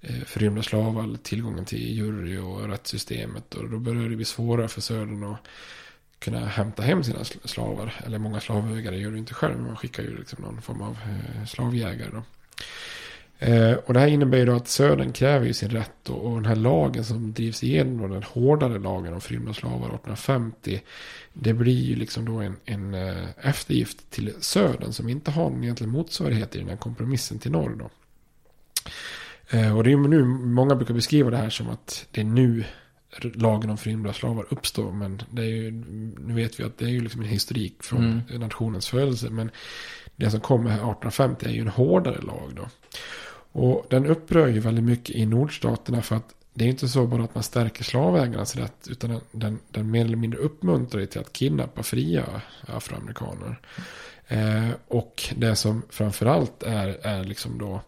eh, förrymda slavar tillgången till jury och rättssystemet. Och då börjar det bli svårare för södern att kunna hämta hem sina slavar. Eller många slavägare gör det inte själv. Men man skickar ju liksom någon form av eh, slavjägare. Då. Eh, och det här innebär ju då att södern kräver ju sin rätt. Och, och den här lagen som drivs igenom, den hårdare lagen om förrymda slavar 1850. Det blir ju liksom då en, en eh, eftergift till södern som inte har någon egentlig motsvarighet i den här kompromissen till norr. Då. Och det är ju nu, många brukar beskriva det här som att det är nu lagen om förrymda slavar uppstår. Men det är ju, nu vet vi att det är ju liksom en historik från Mm. nationens födelse. Men det som kommer här 1850 är ju en hårdare lag då. Och den upprör ju väldigt mycket i nordstaterna för att det är inte så bara att man stärker slavägarnas rätt. Utan den, den, den mer eller mindre uppmuntrar till att kidnappa fria afroamerikaner. Eh, och det som framförallt är, är liksom då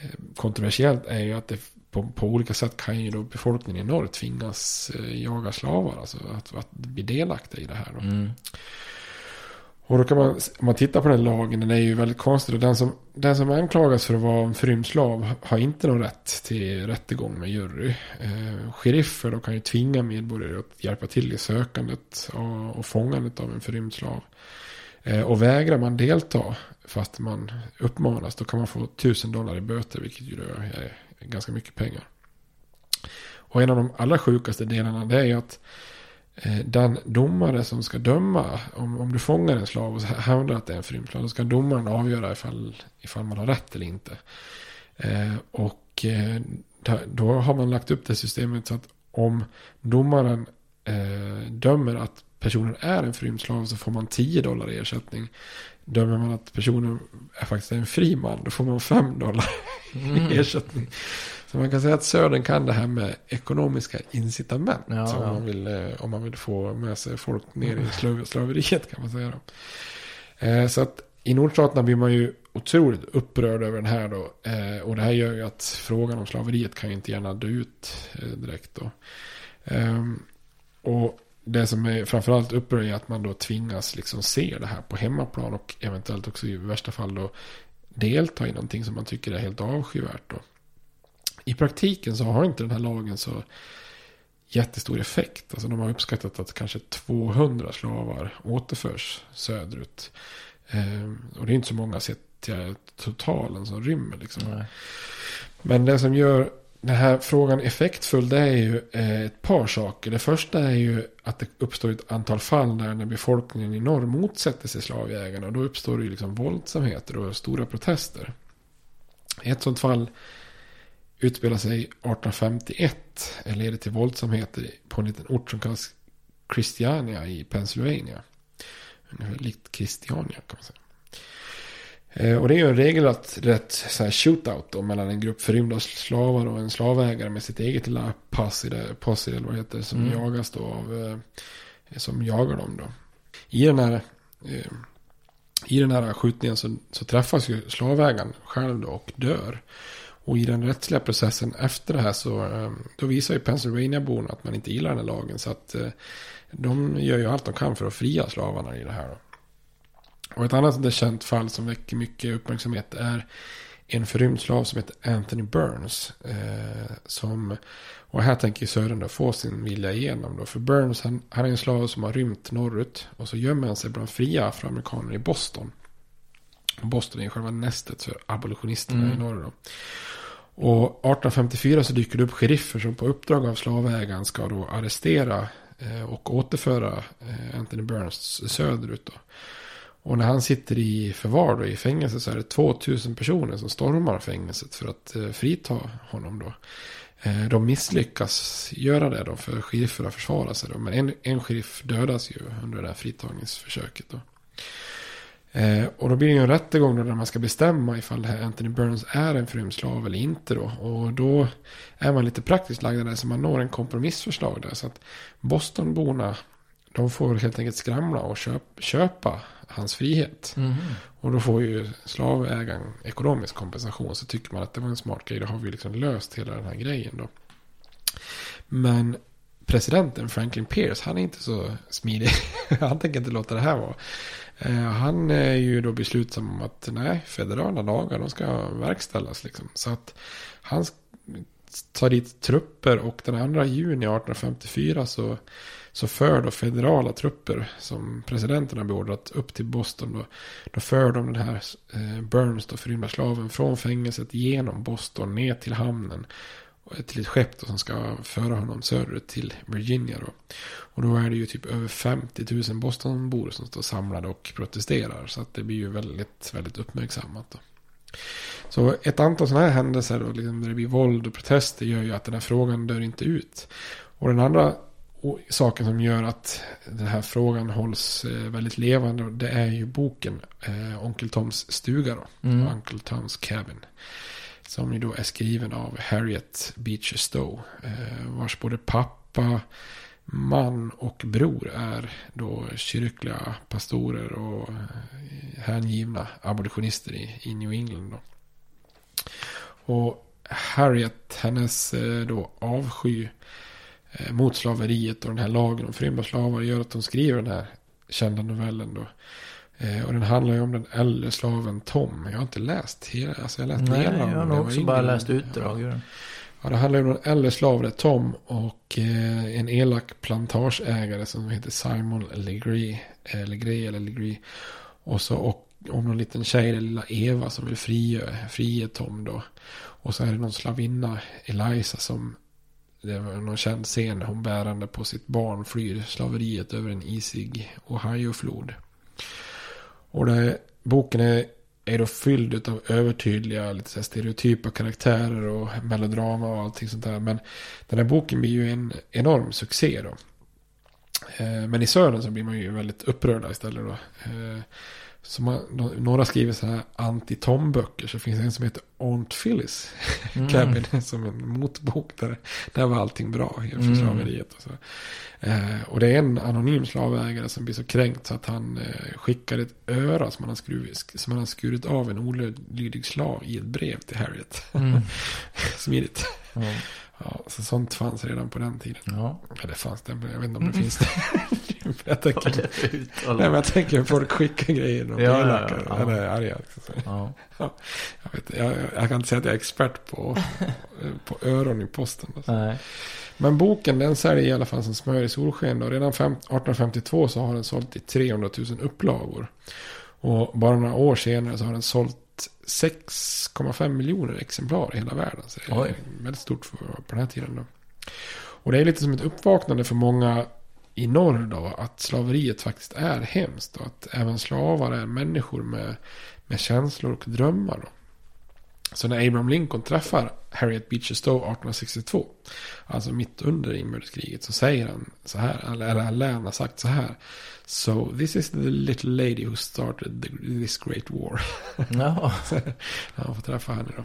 eh, kontroversiellt är ju att det på, på olika sätt kan ju då befolkningen i norr tvingas eh, jaga slavar. Alltså att, att bli delaktiga i det här. Då. Mm. Och då kan man, om man tittar på den lagen, den är ju väldigt konstig. Och den som, den som anklagas för att vara en förrymd slav har inte någon rätt till rättegång med jury. Eh, sheriffer då kan ju tvinga medborgare att hjälpa till i sökandet och, och fångandet av en förrymd slav. Eh, och vägrar man delta, fast man uppmanas, då kan man få tusen dollar i böter, vilket ju då är ganska mycket pengar. Och en av de allra sjukaste delarna det är ju att eh, den domare som ska döma, om, om du fångar en slav och hävdar att det är en förrymd då ska domaren avgöra ifall, ifall man har rätt eller inte. Eh, och eh, då, då har man lagt upp det systemet så att om domaren eh, dömer att personen är en förrymd slav så får man 10 dollar i ersättning. Dömer man att personen är faktiskt en fri man då får man 5 dollar Mm. i ersättning. Så man kan säga att Södern kan det här med ekonomiska incitament. Ja, så om, ja. man vill, eh, om man vill få med sig folk ner i slav, slaveriet kan man säga. Då. Eh, så att i nordstaterna blir man ju otroligt upprörd över den här då. Eh, och det här gör ju att frågan om slaveriet kan ju inte gärna dö ut eh, direkt då. Ehm, och det som är framförallt upprör är att man då tvingas liksom se det här på hemmaplan och eventuellt också i värsta fall då delta i någonting som man tycker är helt avskyvärt då. I praktiken så har inte den här lagen så jättestor effekt. Alltså de har uppskattat att kanske 200 slavar återförs söderut. Ehm, och det är inte så många sett till totalen som rymmer liksom. Men det som gör den här frågan effektfull det är ju eh, ett par saker. Det första är ju att det uppstår ett antal fall där när befolkningen i norr motsätter sig slavjägarna. Och då uppstår det ju liksom våldsamheter och stora protester. Ett sånt fall utspelar sig 1851. Det leder till våldsamheter på en liten ort som kallas Christiania i Pennsylvania. Ungefär likt Christiania kan man säga. Eh, Och det är ju en regelrätt rätt så här shootout då, mellan en grupp förrymda slavar och en slavägare med sitt eget lilla posse, där- posse eller vad det heter, som Mm. jagas då av, eh, som jagar dem då. I den här, eh, i den här skjutningen så, så träffas ju slavägaren själv då och dör. Och i den rättsliga processen efter det här så då visar ju Pennsylvania-borna att man inte gillar den här lagen. Så att de gör ju allt de kan för att fria slavarna i det här. Då. Och ett annat sånt känt fall som väcker mycket uppmärksamhet är en förrymd slav som heter Anthony Burns. Eh, som, och här tänker Sören då få sin vilja igenom då. För Burns han, han är en slav som har rymt norrut. Och så gömmer han sig bland fria afroamerikaner i Boston. Boston är själva nästet för abolitionisterna Mm. i norr då. Och 1854 så dyker det upp sheriffer som på uppdrag av slavägaren ska då arrestera eh, och återföra eh, Anthony Burns söderut då. Och när han sitter i förvar då, i fängelse så är det 2000 personer som stormar fängelset för att eh, frita honom då. Eh, de misslyckas göra det då för sherifferna försvarar sig då. Men en, en sheriff dödas ju under det här fritagningsförsöket då. Eh, och då blir det ju en rättegång då där man ska bestämma ifall det här Anthony Burns är en frumslav eller inte då. Och då är man lite praktiskt lagd där så man når en kompromissförslag där. Så att Bostonborna de får helt enkelt skramla och köp, köpa hans frihet. Mhm. Och då får ju slavägaren ekonomisk kompensation. Så tycker man att det var en smart grej. Då har vi liksom löst hela den här grejen då. Men presidenten Franklin Pierce, han är inte så smidig. han tänker inte låta det här vara. Eh, Han är ju då beslutsam om att nej, federala lagar de ska verkställas. Liksom. Så att han tar dit trupper och den 2 juni 1854 så, så för då federala trupper som presidenten har beordrat upp till Boston. Då, då för de den här eh, Burns, då förrymda slaven, från fängelset genom Boston ner till hamnen. Till ett skepp då, som ska föra honom söderut till Virginia. Då. Och då är det ju typ över 50 000 Bostonbor som står samlade och protesterar. Så att det blir ju väldigt, väldigt uppmärksammat. Då. Så ett antal sådana här händelser då, liksom, där det blir våld och protester gör ju att den här frågan dör inte ut. Och den andra o- saken som gör att den här frågan hålls eh, väldigt levande det är ju boken eh, Onkel Toms stuga då. Mm. Uncle Tom's Cabin. Som ju då är skriven av Harriet Beecher Stowe. Eh, vars både pappa, man och bror är då kyrkliga pastorer och eh, hängivna abolitionister i, i New England. Då. Och Harriet, hennes eh, då avsky mot slaveriet och den här lagen om förrymda slavar gör att hon skriver den här kända novellen då. Eh, och den handlar ju om den äldre slaven Tom. Jag har inte läst hela, alltså jag har läst Nej, av jag har den. nog också bara läst utdrag ur den. Ja, det handlar ju om en äldre slav, det är Tom och eh, en elak plantageägare som heter Simon Legree. Eh, Legree eller Legree. Och så och, om någon liten tjej, den lilla Eva som vill frige, frige Tom då. Och så är det någon slavinna, Eliza, som det var någon känd scen där hon bärande på sitt barn flyr slaveriet över en isig Ohio-flod. Och det, boken är, är då fylld av övertydliga, lite så här stereotypa karaktärer och melodrama och allting sånt där. Men den här boken blir ju en enorm succé då. Eh, men i Södern så blir man ju väldigt upprörda istället då. Eh, man, nå- några skriver så här anti-Tom-böcker. Så finns det en som heter Aunt Phyllis Mm. Cabin som en motbok. Där, där var allting bra för Mm. slaveriet. Och, så. Eh, och det är en anonym slavägare som blir så kränkt så att han eh, skickar ett öra som han har, skruv, som han har skurit av en olydig slav i ett brev till Harriet. Mm. Smidigt. Ja. Ja, så sånt fanns redan på den tiden. Ja. Det fanns det. Jag vet inte om det finns det. jag tänker, nej, men jag tänker folk skickar grejer och Ja, ja, ja. Eller arga. Så. Ja. Ja, jag, vet, jag, jag kan inte säga att jag är expert på, på öron i posten. Alltså. Nej. Men boken den säljer i alla fall som smör i solsken. Och redan fem, 1852 så har den sålt i 300 000 upplagor. Och bara några år senare så har den sålt 6,5 miljoner exemplar i hela världen. Så det är Oj. väldigt stort för, på den här tiden. Då. Och det är lite som ett uppvaknande för många i norr då. Att slaveriet faktiskt är hemskt. Och att även slavar är människor med, med känslor och drömmar. Då. Så när Abraham Lincoln träffar Harriet Beecher Stowe 1862, alltså mitt under inbördeskriget, så säger han så här, eller, Alain har sagt så här. So this is the little lady who started the, this great war. Ja. Han får träffa henne då.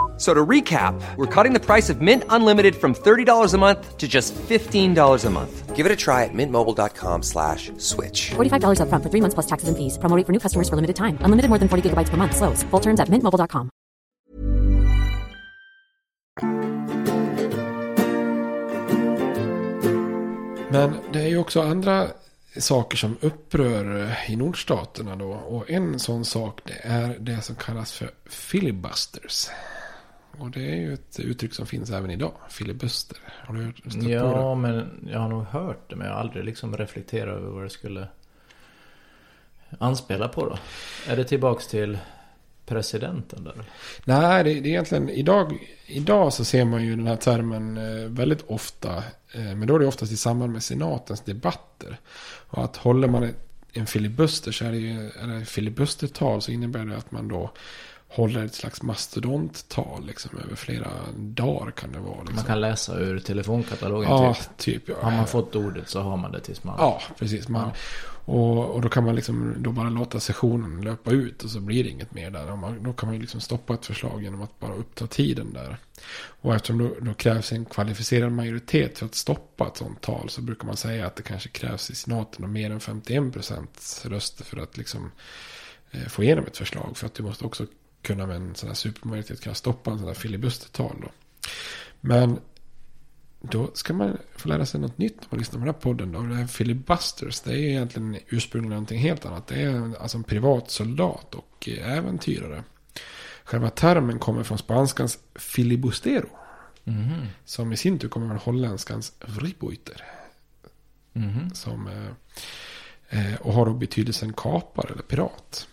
F- So to recap, we're cutting the price of Mint Unlimited from $30 a month to just $15 a month. Give it a try at mintmobile.com slash switch. $45 upfront for three months plus taxes and fees. Promo rate for new customers for limited time. Unlimited more than 40 gigabytes per month. Slows. Full terms at mintmobile.com. Men det är ju också andra saker som upprör eh, i nordstaterna då. Och en sån sak det är det som kallas för filibusters. Och det är ju ett uttryck som finns även idag. Filibuster. Har du stött på det? Ja, men jag har nog hört det. Men jag har aldrig liksom reflekterat över vad det skulle anspela på då. Är det tillbaks till presidenten där? Nej, det, det är egentligen idag, idag så ser man ju den här termen eh, väldigt ofta. Eh, men då är det oftast i samband med senatens debatter. Och att håller man en filibuster så är det ju, eller filibustertal så innebär det att man då håller ett slags mastodonttal liksom över flera dagar kan det vara. Liksom. Man kan läsa ur telefonkatalogen Ja, typ. typ ja. Har man fått ordet så har man det tills man... Ja, precis. Man, Ja. Och, och då kan man liksom då bara låta sessionen löpa ut och så blir det inget mer där. Man, då kan man liksom stoppa ett förslag genom att bara uppta tiden där. Och eftersom då, då krävs en kvalificerad majoritet för att stoppa ett sånt tal så brukar man säga att det kanske krävs i senaten mer än 51 procent röster för att liksom eh, få igenom ett förslag. För att du måste också kunna med en sån här supermajoritet kunna stoppa en sån här filibustertal då. Men då ska man få lära sig något nytt när man lyssnar på den här podden. Då. Det här filibusters, det är egentligen ursprungligen någonting helt annat. Det är alltså en privat soldat och äventyrare. Själva termen kommer från spanskans filibustero. Mhm. Som i sin tur kommer från holländskans vribuiter. Mhm. Som, eh, eh, och har då betydelsen kapare eller pirat.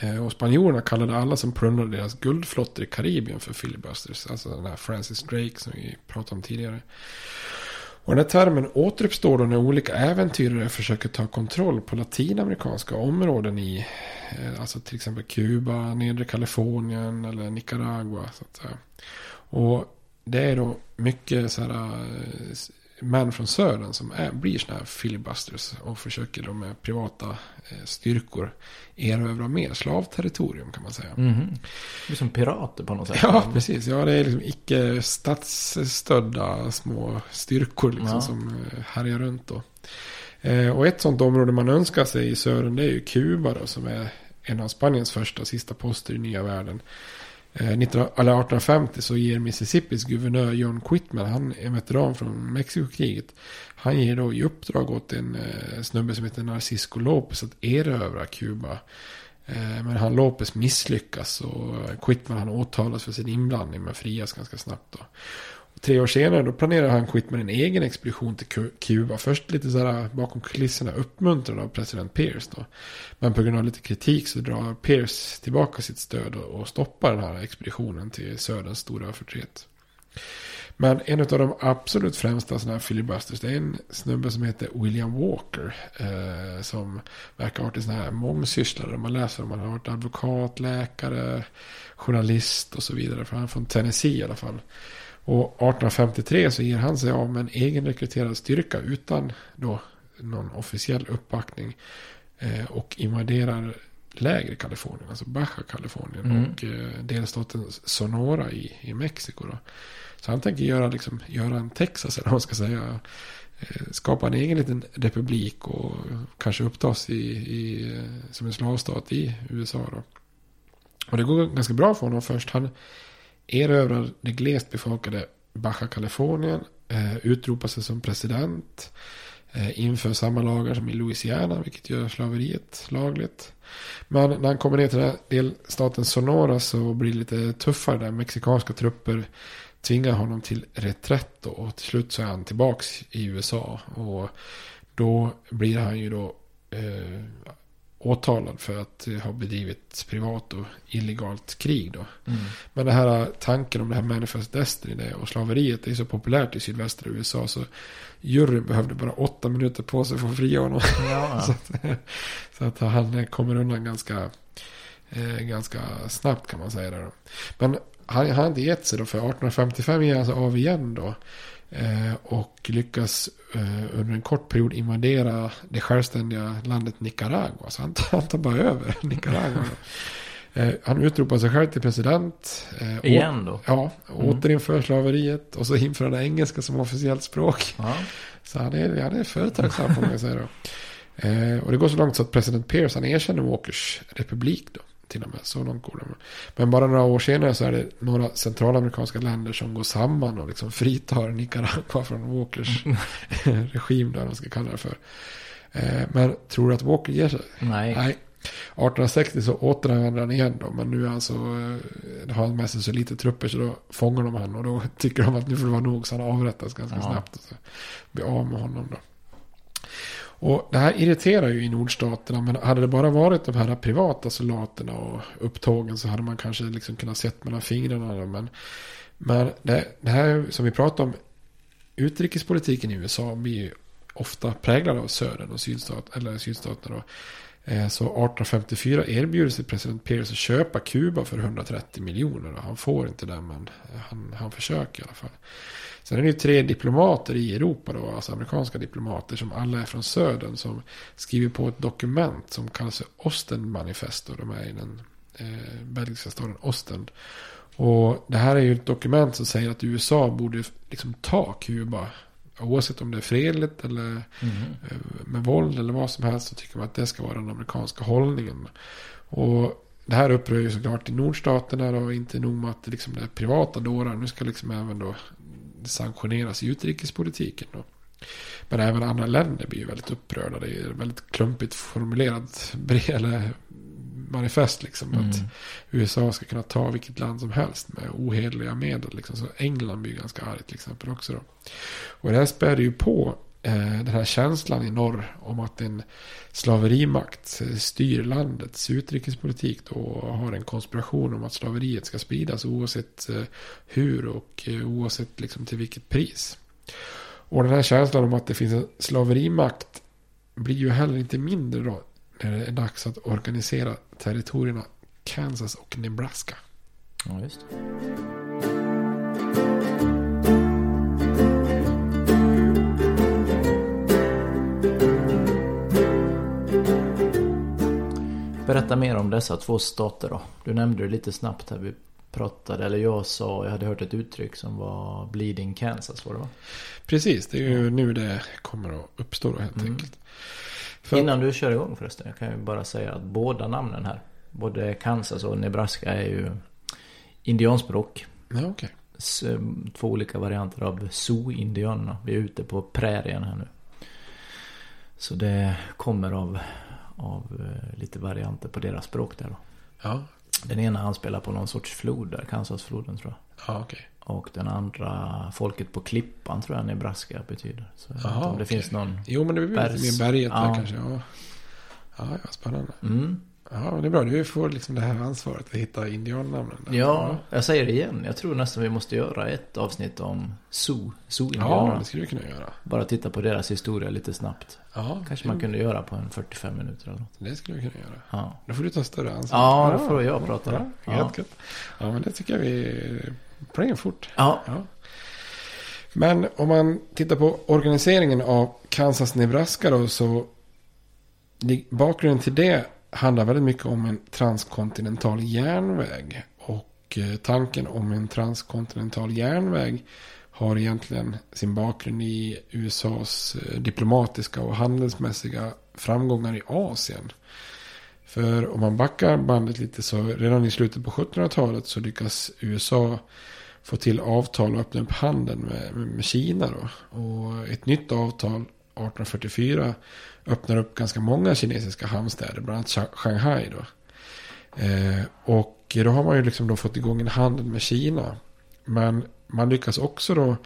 Eh, och spanjorerna kallade alla som plundrade deras guldflottor i Karibien för filibusters. Alltså den här Francis Drake som vi pratade om tidigare. Och den här termen återuppstår då när olika äventyrare försöker ta kontroll på latinamerikanska områden i eh, alltså till exempel Kuba, nedre Kalifornien eller Nicaragua. Så att säga. Och det är då mycket så här eh, män från södern som är, blir sådana här filibusters och försöker då med privata eh, styrkor erövra mer slavterritorium kan man säga. Mhm. Det är som pirater på något sätt. Ja, precis. Ja, det är liksom icke statsstödda små styrkor liksom Ja. som eh, härjar runt då. Eh, Och ett sånt område man önskar sig i södern det är ju Kuba då, som är en av Spaniens första och sista poster i nya världen. Eh, 1850 så ger Mississippis guvernör John Quitman, han är veteran från Mexikokriget. Han ger då i uppdrag åt en eh, snubbe som heter Narcisco Lopez att erövra Kuba. Eh, men han Lopez misslyckas och Quitman han åtalas för sin inblandning men frias ganska snabbt då. Tre år senare då planerar han Quitman en egen expedition till Kuba. Först lite sådär bakom kulisserna uppmuntrad av president Pierce då. Men på grund av lite kritik så drar Pierce tillbaka sitt stöd och, och stoppar den här expeditionen till söderns stora förtret. Men en av de absolut främsta sådana här filibusters det är en snubbe som heter William Walker. Eh, som verkar ha varit en sån här mångsysslare. Man läser om han har varit advokat, läkare, journalist och så vidare. För han är från Tennessee i alla fall. Och 1853 så ger han sig av med en egen rekryterad styrka utan då någon officiell uppbackning. Eh, och invaderar lägre Kalifornien, alltså Baja Kalifornien Mm. och eh, delstaten Sonora i, i Mexiko. Då. Så han tänker göra, liksom, göra en Texas, eller vad man ska säga. Eh, skapa en egen liten republik och kanske upptas i, i, som en slavstat i USA. Då. Och det går ganska bra för honom först. Han erövrar det glest befolkade Baja Kalifornien. Eh, utropar sig som president. Eh, inför samma lagar som i Louisiana, vilket gör slaveriet lagligt. Men när han kommer ner till delstaten Sonora så blir det lite tuffare där. Mexikanska trupper tvingar honom till reträtt då, och till slut så är han tillbaks i USA. Och då blir han ju då eh, åtalad för att ha bedrivit privat och illegalt krig då. Mm. Men det här tanken om det här manifest destiny och slaveriet är så populärt i sydvästra USA så juryn behövde bara åtta minuter på sig för att fria honom. Ja. så, att, så att han kommer undan ganska, eh, ganska snabbt kan man säga. Där då. Men han han har inte gett sig då för 1855 ger han sig av igen då. Eh, och lyckas eh, under en kort period invadera det självständiga landet Nicaragua. Så han, tar- han tar bara över Nicaragua. Eh, han utropar sig själv till president. Igen då? Ja, Mm. återinför slaveriet. Och så inför han engelska som officiellt språk. Ja. Så han är, han är företagsam får man säga då. Och det går så långt så att president Pierce han erkänner Walkers republik då. Till och med, så långt går det. Men bara några år senare så är det några centralamerikanska länder som går samman och liksom fritar Nicaragua från Walkers regim där, man ska kalla det för. Eh, men tror du att Walker ger sig? Nej. Nej. 1860 så återanvänder han igen då. Men nu är han så, eh, har han med sig så lite trupper så då fångar de han. Och då tycker de att nu får det vara nog så han avrättas ganska Ja. snabbt. Och så blir av med honom då. Och det här irriterar ju i nordstaterna. Men hade det bara varit de här privata soldaterna och upptågen så hade man kanske liksom kunnat sett mellan fingrarna. Men, men det, det här som vi pratar om. Utrikespolitiken i USA blir ju ofta präglad av södern och sydstat, eller sydstaterna. Eh, så 1854 erbjuder sig president Pierce att köpa Kuba för 130 miljoner. Han får inte det men eh, han, han försöker i alla fall. Sen är det ju tre diplomater i Europa då, alltså amerikanska diplomater som alla är från södern som skriver på ett dokument som kallas för Osten-manifesto. De är i den eh, belgiska staden Ostend. Och det här är ju ett dokument som säger att USA borde liksom ta Kuba. Oavsett om det är fredligt eller eh, med våld eller vad som helst så tycker man att det ska vara den amerikanska hållningen. Och det här upprör ju såklart i nordstaterna och inte nog med att det liksom det är privata dårar. Nu ska liksom även då sanktioneras i utrikespolitiken då. Men även andra länder blir ju väldigt upprörda. Det är väldigt klumpigt formulerat brev eller manifest liksom. Mm. Att USA ska kunna ta vilket land som helst med ohederliga medel. Liksom. Så England blir ganska argt till exempel också då. Och det här späder ju på eh, den här känslan i norr om att en slaverimakt styr landets utrikespolitik då och har en konspiration om att slaveriet ska spridas oavsett eh, hur och eh, oavsett liksom till vilket pris. Och den här känslan om att det finns en slaverimakt blir ju heller inte mindre då när det är dags att organisera territorierna Kansas och Nebraska. Ja, just det. Berätta mer om dessa två stater då. Du nämnde det lite snabbt här. Vi pratade, eller jag sa, jag hade hört ett uttryck som var Bleeding Kansas, var det va? Precis, det är ju nu det kommer att uppstå då helt Mm. enkelt. För- Innan du kör igång förresten, jag kan ju bara säga att båda namnen här, både Kansas och Nebraska är ju indianspråk. Ja, okej. S- Två olika varianter av Sioux-indianerna. Vi är ute på prärien här nu. Så det kommer av, av eh, lite varianter på deras språk där då. Ja, Den ena anspelar på någon sorts flod där, Kansasfloden tror jag. ja okej. Och den andra, folket på klippan tror jag Nebraska betyder. Så jag vet Jaha, om det okej. finns någon... Jo, men det blir Bergs- mer berget där Ja. kanske. Ja. Ja, ja, spännande. Mm. Ja, men det är bra. Du får liksom det här ansvaret att hitta indiannamnen. där. Ja, jag säger det igen. Jag tror nästan vi måste göra ett avsnitt om Sioux, ja, Sioux-indianerna. det skulle vi kunna göra. Bara titta på deras historia lite snabbt. Ja, Kanske man kunde göra på en 45 minuter eller något. Det skulle vi kunna göra. Ja. Då får du ta större ansvar. Ja, då får jag prata Ja, ja. Ja. Ja, men det tycker jag vi playar fort. Ja. Ja. Men om man tittar på organiseringen av Kansas-Nebraska då så bakgrunden till det handlar väldigt mycket om en transkontinental järnväg. Och eh, tanken om en transkontinental järnväg har egentligen sin bakgrund i USAs eh, diplomatiska och handelsmässiga framgångar i Asien. För om man backar bandet lite så redan i slutet på 1700-talet så lyckas USA få till avtal och öppna upp handeln med, med, Kina. Då. Och ett nytt avtal 1844 öppnar upp ganska många kinesiska hamnstäder, bland annat Sha- Shanghai. Då. Eh, och då har man ju liksom då fått igång en handel med Kina. Men man lyckas också då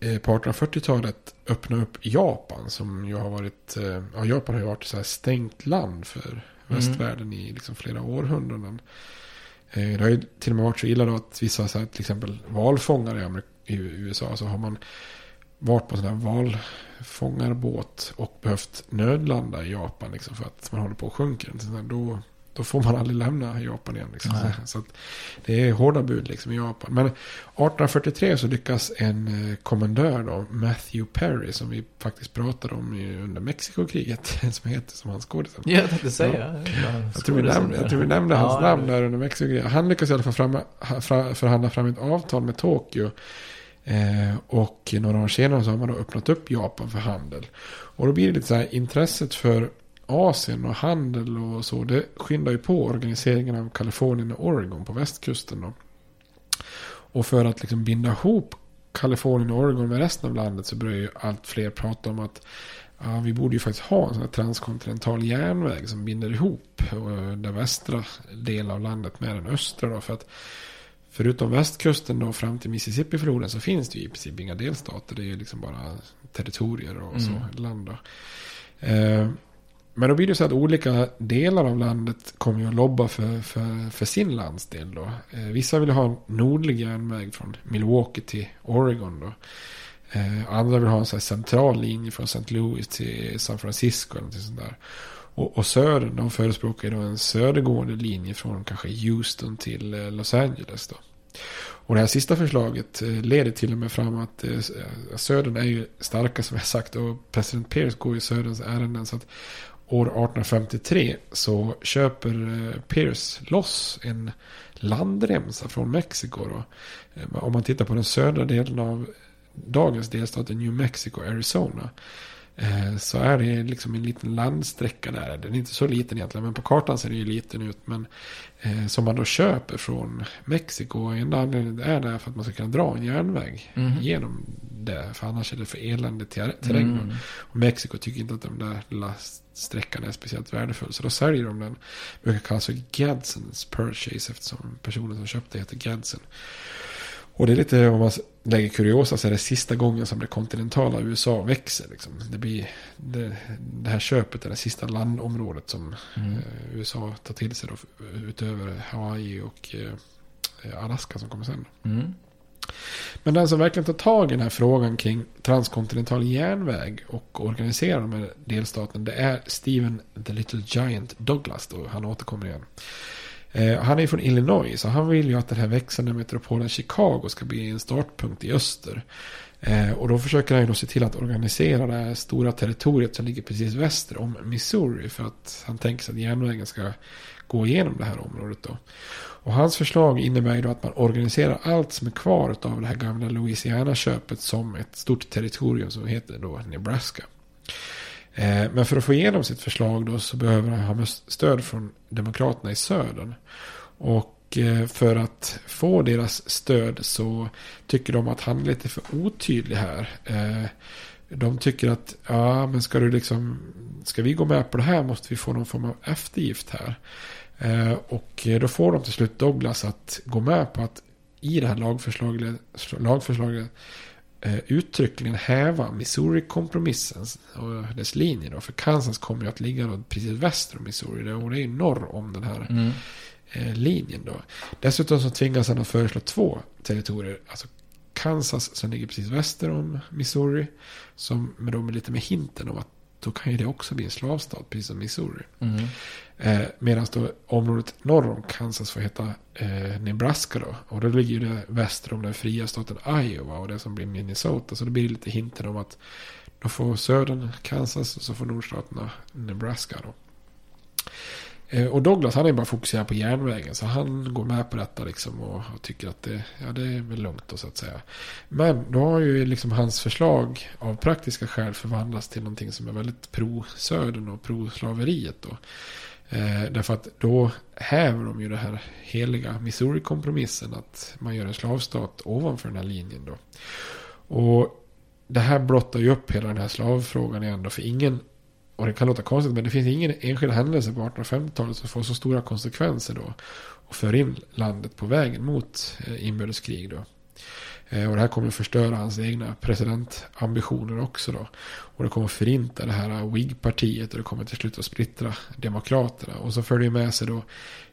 eh, på 1840-talet öppna upp Japan som ju har varit, eh, ja Japan har ju varit så här stängt land för västvärlden i liksom flera århundraden. Eh, det har ju till och med varit så illa då att vissa så här, till exempel valfångare i, USA så har man varit på en sån här valfångarbåt och behövt nödlanda i Japan liksom för att man håller på att sjunka. Då, då får man aldrig lämna Japan igen. Liksom. Så det är hårda bud liksom i Japan. Men 1843 så lyckas en eh, kommendör då, Matthew Perry, som vi faktiskt pratade om i- under Mexikokriget, som heter som han skådisen. Ja, jag tänkte säga. Ja. Jag tror nämnde, jag tror vi nämnde hans Ja, namn där under Mexikokriget. Han lyckas i alla fall fram, fra- förhandla fram ett avtal med Tokyo. Eh, och några år senare så har man då öppnat upp Japan för handel. Och då blir det lite så här intresset för Asien och handel och så. Det skyndar ju på organiseringen av Kalifornien och Oregon på västkusten då. Och för att liksom binda ihop Kalifornien och Oregon med resten av landet så börjar ju allt fler prata om att ja, vi borde ju faktiskt ha en sån här transkontinental järnväg som binder ihop eh, den västra delen av landet med den östra. Då, för att förutom västkusten då fram till Mississippifloden så finns det ju i princip inga delstater. Det är ju liksom bara territorier och så, Mm. land. Eh, men då blir det så att olika delar av landet kommer ju att lobba för, för, för sin landsdel då. Eh, vissa vill ha en nordlig järnväg från Milwaukee till Oregon då. Eh, andra vill ha en här central linje från St. Louis till San Francisco eller sånt där. Och, och södern, de förespråkar då en södergående linje från kanske Houston till eh, Los Angeles då. Och det här sista förslaget leder till och med fram att södern är ju starka som jag sagt och president Pierce går ju söderns ärenden så att år 1853 så köper eh, Pierce loss en landremsa från Mexiko då. Eh, om man tittar på den södra delen av dagens delstat New Mexico, Arizona eh, Så är det liksom en liten landsträcka där. Den är inte så liten egentligen, men på kartan ser det ju liten ut. Men eh, som man då köper från Mexiko. Enda anledningen är det för att man ska kunna dra en järnväg Mhm. genom det. För annars är det för eländig ter- terräng. Mm. Och Mexiko tycker inte att den där lilla sträckan är speciellt värdefull. Så då säljer de den. Det brukar kallas för Gadsens purchase eftersom personen som köpte heter Gadsden. Och det är lite, om man lägger kuriosa, så är det sista gången som det kontinentala USA växer. Liksom. Det, blir, det, det här köpet är det sista landområdet som Mm. eh, USA tar till sig då, utöver Hawaii och eh, Alaska som kommer sen. Mm. Men den som verkligen tar tag i den här frågan kring transkontinental järnväg och organiserar de här delstaten, det är Steven the Little Giant Douglas. Då. Han återkommer igen. Eh, han är från Illinois, så han vill ju att den här växande metropolen Chicago ska bli en startpunkt i öster. Eh, och då försöker han ju då se till att organisera det här stora territoriet som ligger precis väster om Missouri. För att han tänker sig att järnvägen ska gå igenom det här området då. Och hans förslag innebär ju då att man organiserar allt som är kvar av det här gamla Louisiana-köpet som ett stort territorium som heter då Nebraska. Eh, men för att få igenom sitt förslag då så behöver han ha stöd från Demokraterna i södern. Och eh, för att få deras stöd så tycker de att han är lite för otydlig här. Eh, de tycker att, ja men ska du liksom, ska vi gå med på det här måste vi få någon form av eftergift här. Och då får de till slut Douglas att gå med på att i det här lagförslaget, lagförslaget uttryckligen häva Missouri-kompromissen och dess linje. Då. För Kansas kommer ju att ligga precis väster om Missouri. Och det är ju norr om den här Mm. eh, linjen. Då. Dessutom så tvingas han att föreslå två territorier. Alltså Kansas som ligger precis väster om Missouri. Som med, då med lite med hinten om att då kan ju det också bli en slavstat, precis som Missouri. Mm. Eh, Medan då området norr om Kansas får heta eh, Nebraska då. Och då ligger det väster om den fria staten Iowa och det som blir Minnesota. Så det blir lite hinten om att då får södern Kansas och så får nordstaterna Nebraska då. Eh, och Douglas han är bara fokuserad på järnvägen. Så han går med på detta liksom och, och tycker att det, ja, det är väl lugnt då så att säga. Men då har ju liksom hans förslag av praktiska skäl förvandlats till någonting som är väldigt pro-södern och pro-slaveriet då. Eh, därför att då häver de ju det här heliga Missouri-kompromissen att man gör en slavstat ovanför den här linjen då. Och det här blottar ju upp hela den här slavfrågan igen då, för ingen och det kan låta konstigt men det finns ingen enskild händelse på 1850-talet som får så stora konsekvenser då. Och för in landet på vägen mot eh, inbördeskrig då. Eh, och det här kommer att förstöra hans egna presidentambitioner också då. Och det kommer att förinta det här WIG-partiet och det kommer till slut att splittra Demokraterna. Och så följer det med sig då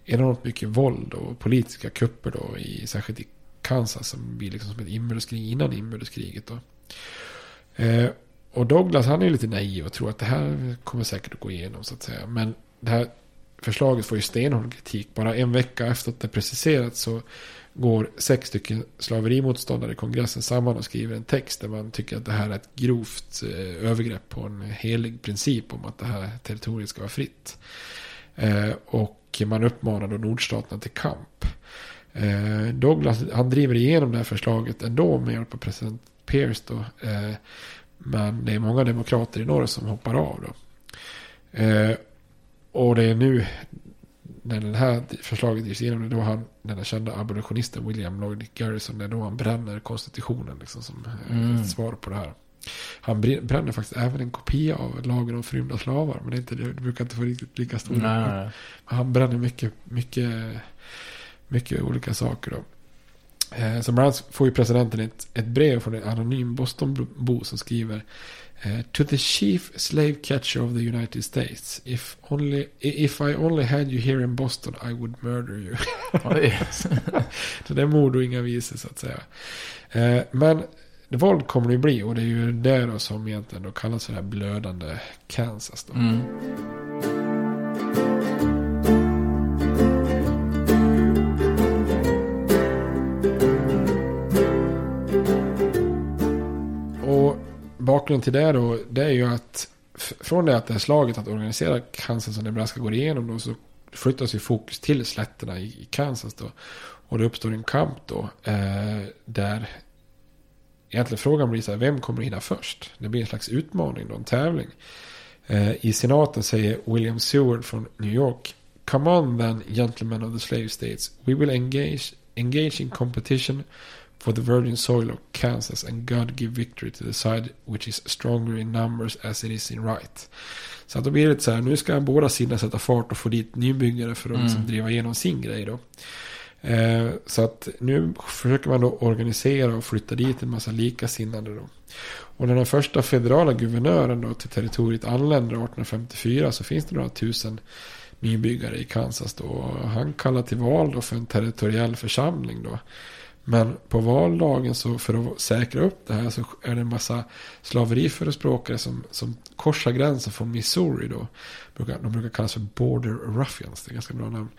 enormt mycket våld och politiska kupper då, i, särskilt i Kansas som blir liksom som ett inbördeskrig innan inbördeskriget då. Eh, och Douglas han är lite naiv och tror att det här kommer säkert att gå igenom så att säga. Men det här förslaget får ju stenhård kritik. Bara en vecka efter att det preciserats så går sex stycken slaverimotståndare i kongressen samman och skriver en text där man tycker att det här är ett grovt eh, övergrepp på en helig princip om att det här territoriet ska vara fritt. Eh, och man uppmanar då nordstaterna till kamp. Eh, Douglas han driver igenom det här förslaget ändå med hjälp av president Pierce då. Men det är många demokrater i norr som hoppar av då. Eh, och det är nu när det här förslaget drivs igenom, då han, den här kända abolitionisten William Lloyd Garrison, det är då han bränner konstitutionen liksom som Mm. svar på det här. Han br- bränner faktiskt även en kopia av Lagen om förrymda slavar. Men det, är inte, det brukar inte få riktigt lika stor Nej, nej. Men Han bränner mycket, mycket, mycket olika saker då. Eh, Så bland annat får ju presidenten ett, ett brev från en anonym Bostonbo som skriver eh, To the chief slave catcher of the United States If, only, if I only had you here in Boston I would murder you. Så det är mord och inga visor så att säga. Eh, Men det våld kommer det ju bli och det är ju det då som egentligen då kallas för det här blödande Kansas då. Mm. Bakgrunden till det då, det är ju att från det att det här slaget att organisera Kansas och Nebraska går igenom då så flyttas ju fokus till slätterna i, i Kansas då. Och det uppstår en kamp då eh, där egentligen frågan blir så här, vem kommer hinna först? Det blir en slags utmaning då, en tävling. Eh, I senaten säger William Seward från New York Come on then, gentlemen of the slave states. We will engage, engage in competition for the virgin soil of Kansas and God give victory to the side which is stronger in numbers as it is in right. Så att då blir det så här, nu ska båda sidorna sätta fart och få dit nybyggare för att Mm. liksom driva igenom sin grej då. Eh, så att nu försöker man då organisera och flytta dit en massa likasinnade då. Och när den första federala guvernören då till territoriet anländer 1854 så finns det några tusen nybyggare i Kansas då. Och han kallar till val då för en territoriell församling då. Men på valdagen så för att säkra upp det här så är det en massa slaveriförespråkare som, som korsar gränsen från Missouri då. De brukar kallas för border ruffians, det är ganska bra namn.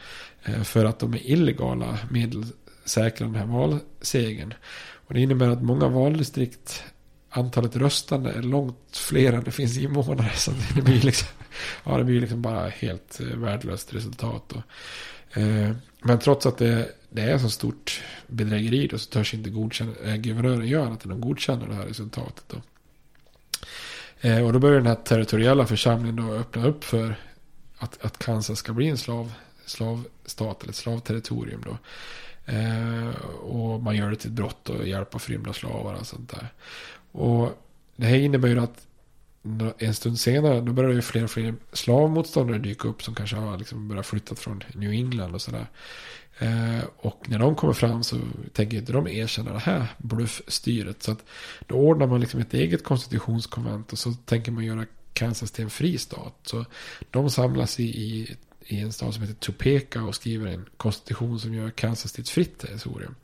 Eh, För att de med illegala medel säkrar den här valsegern. Och det innebär att många valdistrikt, antalet röstande är långt fler än det finns invånare. Så det blir liksom, ja, det blir liksom bara helt eh, värdelöst resultat. Då. Eh, Men trots att det, det är så stort bedrägeri då, så törs inte godkänna, eh, guvernören göra annat än att godkänna det här resultatet. Då. Eh, Och då börjar den här territoriella församlingen då öppna upp för att, att Kansas ska bli en slav, slavstat eller ett slavterritorium. Då. Eh, och man gör det till ett brott och hjälpa förrymda slavar och sånt där. Och det här innebär ju att en stund senare då börjar ju fler och fler slavmotståndare dyka upp som kanske har liksom börjat flytta från New England och sådär. Eh, och när de kommer fram så tänker inte de erkänna det här bluffstyret. Så att då ordnar man liksom ett eget konstitutionskonvent och så tänker man göra Kansas till en fri stat. Så de samlas i, i, i en stad som heter Topeka och skriver en konstitution som gör Kansas till ett fritt territorium.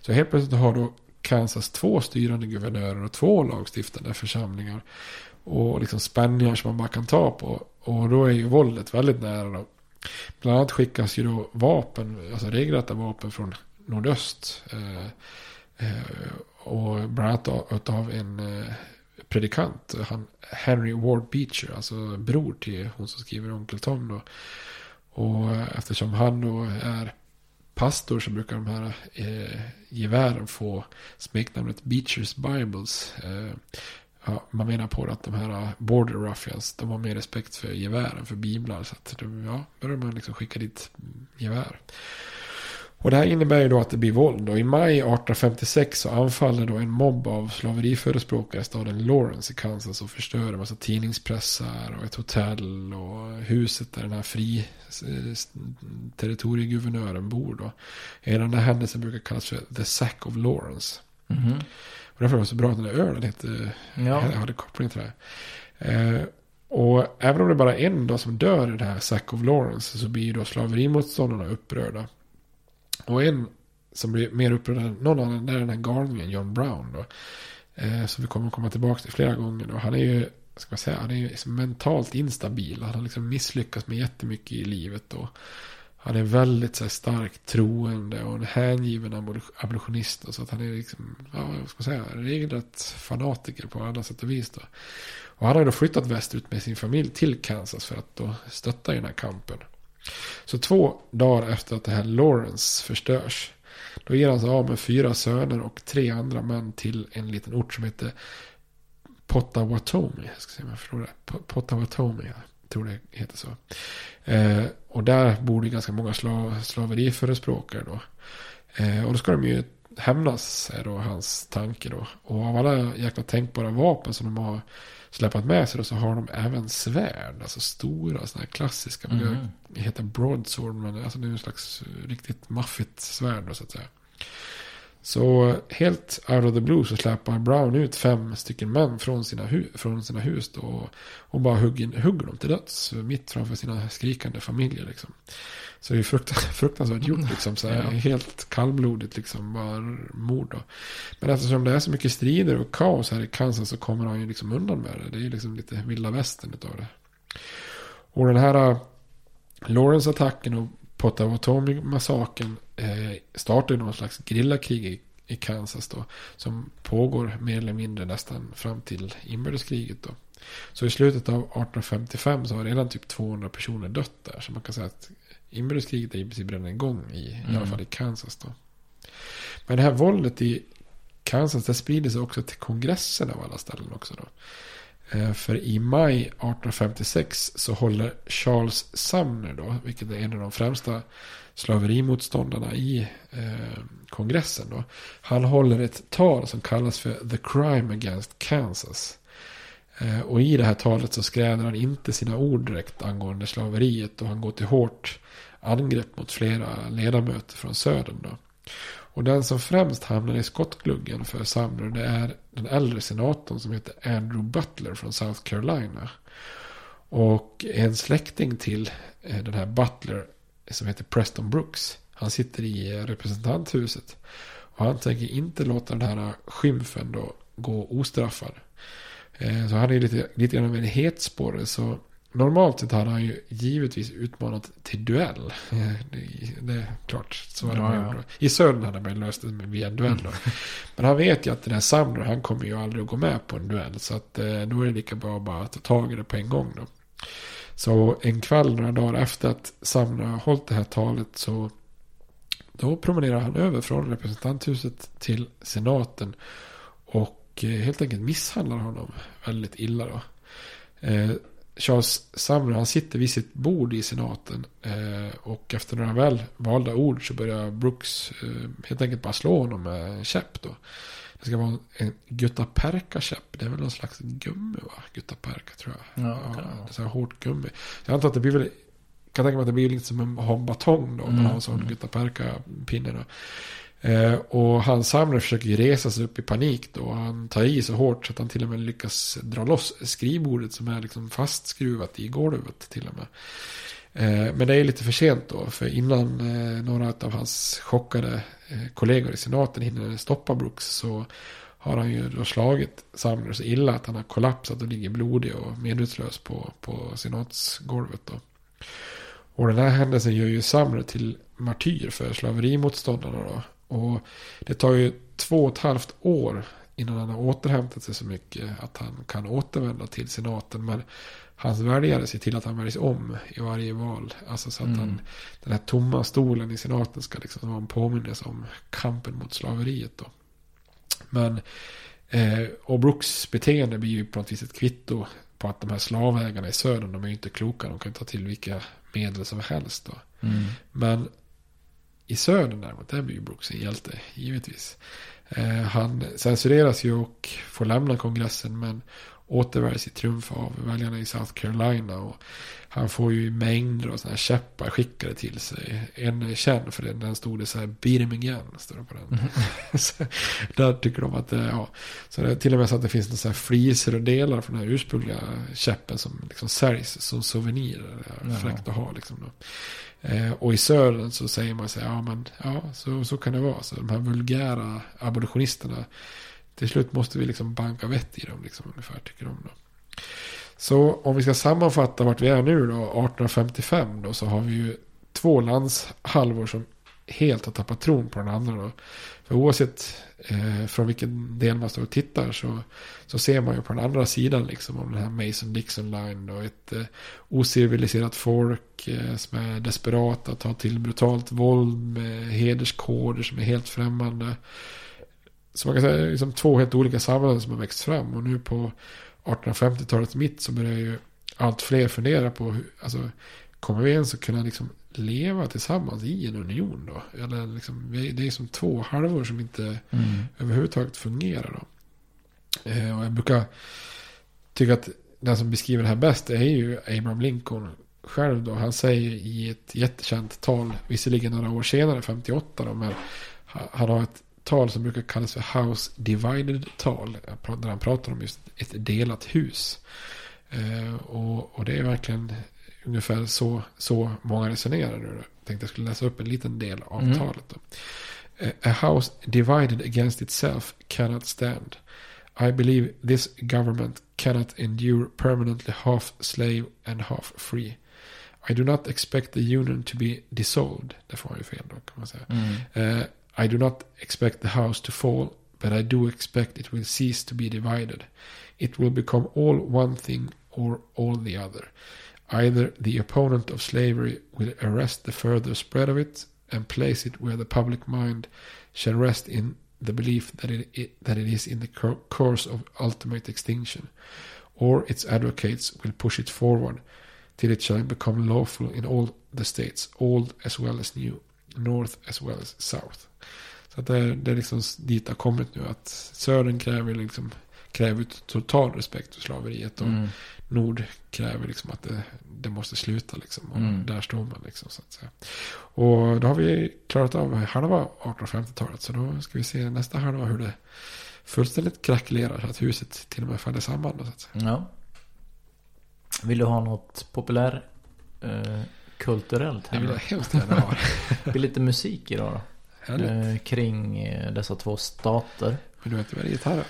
Så helt plötsligt har då Kansas två styrande guvernörer och två lagstiftande församlingar. Och liksom spänningar som man bara kan ta på. Och då är ju våldet väldigt nära. Bland annat skickas ju då vapen, alltså regelrätta vapen från nordöst. Eh, eh och bland annat av- av en eh, predikant, han, Henry Ward Beecher, alltså bror till hon som skriver Onkel Tom då. Och eftersom han då är pastor så brukar de här eh, gevären få smeknamnet Beechers Bibles. Eh, ja, man menar på att de här äh, border ruffians, de har mer respekt för gevären, för biblar. Så att de, ja, börjar man liksom skicka dit gevär. Och det här innebär ju då att det blir våld. Och i maj 1856 så anfaller då en mobb av slaveriförespråkare staden Lawrence i Kansas och förstör en massa tidningspressar och ett hotell och huset där den här fri territorieguvernören bor då. Hela den här händelsen brukar kallas för The Sack of Lawrence. Mm -hmm därför var det så bra att den där ölen hette, Ja. hade koppling till det här. Eh, och även om det bara är en då som dör i det här Sack of Lawrence så blir ju då slaverimotståndarna upprörda. Och en som blir mer upprörd än någon annan är den här galningen John Brown då. Eh, som vi kommer att komma tillbaka till flera gånger då. Han är ju, ska man säga, han är ju liksom mentalt instabil. Han har liksom misslyckats med jättemycket i livet då. Han är väldigt så här, starkt troende och en hängiven abolitionist. Så att han är liksom, ja, vad ska man säga, regelrätt fanatiker på alla sätt och vis då. Och han har då flyttat västerut med sin familj till Kansas för att då stötta i den här kampen. Så två dagar efter att det här Lawrence förstörs. Då ger han sig av med fyra söner och tre andra män till en liten ort som heter Potawatomi. Jag ska se om jag förstår det. Potawatomi, tror det heter så. Eh, och där bor det ganska många slav, slaveriförespråkare då. Eh, och då ska de ju hämnas är då hans tanke då. Och av alla jäkla tänkbara vapen som de har släpat med sig då så har de även svärd. Alltså stora sådana här klassiska. Mhm. Det heter broadsword men alltså det är en slags riktigt maffigt svärd då så att säga. Så helt out of the blue så släpar Brown ut fem stycken män från sina, hu- från sina hus då. Och, och bara hugger, hugger dem till döds. Mitt framför sina skrikande familjer liksom. Så det är fruktansvärt, fruktansvärt gjort liksom. Så här. Helt kallblodigt liksom. Bara mord då. Men eftersom det är så mycket strider och kaos här i Kansas så kommer han ju liksom undan med det. Det är liksom lite vilda västern utav det. Och den här äh, Lawrence-attacken och Potawatomi-massakern eh, startar ju någon slags grillakrig i, i Kansas då. Som pågår mer eller mindre nästan fram till inbördeskriget då. Så i slutet av 1855 så har redan typ 200 personer dött där. Så man kan säga att inbördeskriget är i princip redan igång i, i alla Mm. fall i Kansas då. Men det här våldet i Kansas det sprider sig också till kongressen av alla ställen också då. Eh, för i maj 1856 så håller Charles Sumner då, vilket är en av de främsta slaverimotståndarna i eh, kongressen då. Han håller ett tal som kallas för The Crime Against Kansas. Eh, och i det här talet så skräder han inte sina ord direkt angående slaveriet och han går till hårt angrepp mot flera ledamöter från södern då. Och den som främst hamnar i skottgluggen för Sumner det är den äldre senatorn som heter Andrew Butler från South Carolina. Och en släkting till eh, den här Butler som heter Preston Brooks. Han sitter i eh, representanthuset. Och han tänker inte låta den här skymfen då gå ostraffad. Eh, så han är lite, lite grann av en hetsporre. Så normalt sett hade han ju givetvis utmanat till duell. Eh, Det, det är klart, så Ja, man ja. gjort. I södern hade man löst det via duell då. Men han vet ju att den här Sumner, han kommer ju aldrig att gå med på en duell. Så att eh, då är det lika bra att bara ta tag i det på en gång då. Så en kväll några dagar efter att Sumner har hållit det här talet så då promenerar han över från representanthuset till senaten. Och eh, helt enkelt misshandlar honom väldigt illa då. Charles Sumner han sitter vid sitt bord i senaten. Eh, och efter några väl valda ord så börjar Brooks eh, helt enkelt bara slå honom med en käpp då. Det ska vara en guttaperka-käpp. Det är väl någon slags gummi va? Guttaperka tror jag. Ja, det vara. det är så här hårt gummi. Jag antar att det blir väl kan tänka mig att det blir lite som en en batong då. Om man Mm, har en sån guttaperka-pinne då. Eh, och han Sumner försöker ju resa sig upp i panik då. Han tar i så hårt så att han till och med lyckas dra loss skrivbordet som är liksom fastskruvat i golvet till och med. Eh, men det är lite för sent då. För innan eh, några av hans chockade eh, kollegor i senaten hinner stoppa Brooks så har han ju då slagit Sumner så illa att han har kollapsat och ligger blodig och medvetslös på, på senatsgolvet då. Och den här händelsen gör ju Sumner till martyr för slaverimotståndarna då. Och det tar ju två och ett halvt år innan han har återhämtat sig så mycket att han kan återvända till senaten. Men hans väljare ser till att han väljs om i varje val. Alltså så att Mm. han, den här tomma stolen i senaten ska liksom vara en påminnelse om kampen mot slaveriet då. Men, eh, och Brooks beteende blir ju på något vis ett kvitto på att de här slavägarna i södern, de är ju inte kloka. De kan ta till vilka medel som helst då. Mm. Men i södern däremot, där blir ju Brooks en hjälte, givetvis. Eh, han censureras ju och får lämna kongressen men återväljs i triumf av väljarna i South Carolina. Och han får ju mängder av sådana här käppar skickade till sig. En är känd för den, den stod det så här again, står det på den. så, där tycker de att det, ja. Så det är till och med så att det finns några fliser och delar från den här ursprungliga käppen som liksom säljs som souvenirer. Det är Jaha. fräckt att ha liksom då. Eh, och i södern så säger man sig, ja men ja, så, så kan det vara. Så de här vulgära abolitionisterna, till slut måste vi liksom banka vett i dem, liksom, ungefär, tycker de då. Så om vi ska sammanfatta vart vi är nu då, 1855 då, så har vi ju två landshalvor som helt har tappat tron på den andra då. För oavsett eh, från vilken del man står och tittar så, så ser man ju på den andra sidan liksom om den här Mason-Dixon line och ett eh, ociviliserat folk eh, som är desperata att ta till brutalt våld med hederskoder som är helt främmande. Så man kan säga liksom två helt olika samhällen som har växt fram och nu på 1850-talets mitt så börjar ju allt fler fundera på hur, alltså, kommer vi ens att kunna liksom leva tillsammans i en union då? Eller liksom, det är som två halvor som inte Mm. överhuvudtaget fungerar då. Eh, och jag brukar tycka att den som beskriver det här bäst är ju Abraham Lincoln själv då. Han säger i ett jättekänt tal, visserligen några år senare, 58 då, men ha- han har ett tal som brukar kallas för House Divided tal. Där han pratar om just ett delat hus. Eh, och, och det är verkligen ungefär så, så många resonerar nu. Jag tänkte jag skulle läsa upp en liten del av Mm. talet. Då. Eh, A house divided against itself cannot stand. I believe this government cannot endure permanently half slave and half free. I do not expect the union to be dissolved. Det får man ju fel då kan man säga. Mm. Uh, I do not expect the house to fall, but I do expect it will cease to be divided. It will become all one thing or all the other. Either the opponent of slavery will arrest the further spread of it and place it where the public mind shall rest in the belief that it, it, that it is in the course of ultimate extinction, or its advocates will push it forward till it shall become lawful in all the states, old as well as new, north as well as south. Så att det, det är liksom dit det har kommit nu att södern kräver liksom kräver total respekt för slaveriet och Mm nord kräver liksom att det, det måste sluta liksom. Och Mm. där står man liksom så att säga. Och då har vi klarat av halva 1850-talet så då ska vi se nästa halva hur det fullständigt krackelerar så att huset till och med faller samman. Så att säga. Ja. Vill du ha något populär eh, kulturellt Det vill jag hemskt gärna ha. Det blir lite musik idag då. Eh, kring eh, dessa två stater. Men du vet det är gitarr?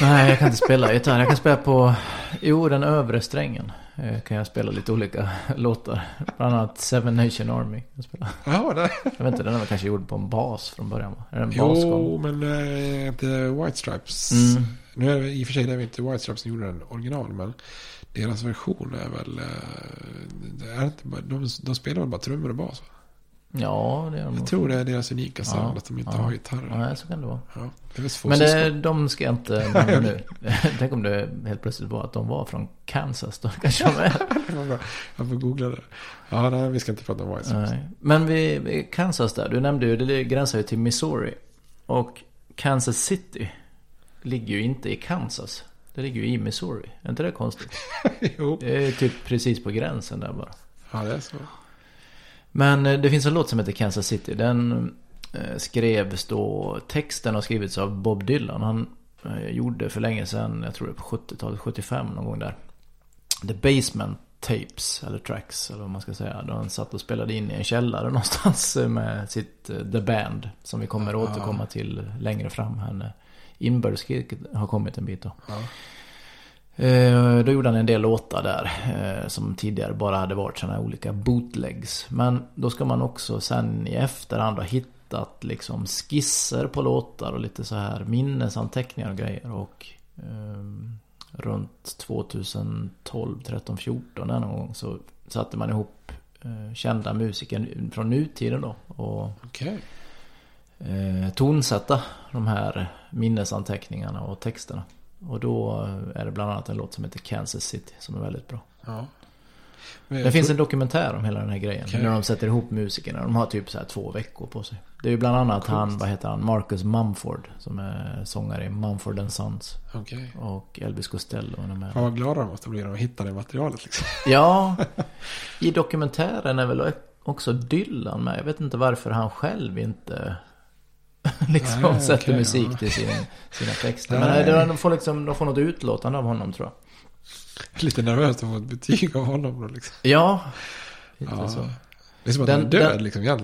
Nej, jag kan inte spela gitarr. Jag kan spela på, jo, den övre strängen. Eh, kan jag spela lite olika låtar. Bland annat Seven Nation Army. Jag, spelar. Ja, det. jag vet inte, den var kanske gjord på en bas från början? Är det en basgång? Jo, men äh, inte White Stripes. Mm. Nu är det i och för sig det är inte White Stripes som gjorde den original. Men deras version är väl... äh, det är inte de, de spelar väl bara trummor och bas? Va? Ja, det är de Jag tror det är deras unika sound. Ja, att de inte ja. har gitarrer. Nej, så kan det vara. Ja, det är Men det, de ska jag inte nämna nu. Tänk om det helt plötsligt var att de var från Kansas. Då kanske de är. Jag får googla det. Ja, nej, vi ska inte prata om Stripes. Nej. Men vi- Kansas där, du nämnde ju, det gränsar ju till Missouri. Och Kansas City ligger ju inte i Kansas. Det ligger ju i Missouri. Är inte det konstigt? jo. Det är typ precis på gränsen där bara. Ja, det är så. Men eh, det finns en låt som heter Kansas City. Den eh, skrevs då, texten har skrivits av Bob Dylan. Han eh, gjorde för länge sedan, jag tror det är på 70-talet, 75 någon gång där. The Basement Tapes, eller Tracks, eller vad man ska säga. Då han satt och spelade in i en källare någonstans med sitt The Band. Som vi kommer att återkomma till längre fram här när inbördeskriget har kommit en bit då. Ja. Eh, Då gjorde han en del låtar där eh, som tidigare bara hade varit sådana här olika bootlegs. Men då ska man också sen i efterhand ha hittat liksom skisser på låtar och lite så här minnesanteckningar och grejer. Och ehm, runt 2012, 13, 14 där någon gång så satte man ihop eh, kända musiker från nutiden då. Och Okej. eh, tonsätta de här minnesanteckningarna och texterna. Och då är det bland annat en låt som heter Kansas City som är väldigt bra. Ja. Det finns en dokumentär om hela den här grejen. Okej. När de sätter ihop musikerna. De har typ så här två veckor på sig. Det är ju bland annat Coolt. han, vad heter han, Marcus Mumford. Som är sångare i Mumford and Sons. Okej. Och Elvis Costello. och De Fan här. vad glada de måste bli när de hittar det materialet liksom. Ja, i dokumentären är väl också Dylan med. Jag vet inte varför han själv inte liksom Nej, sätter okej, musik ja. till sin, sina texter. Nej. Men det, de, får liksom, de får något utlåtande av honom tror jag. Lite nervöst att få ett betyg av honom då liksom. Ja, lite Ja. så. Det är som att Den- han är död den- liksom. Någon,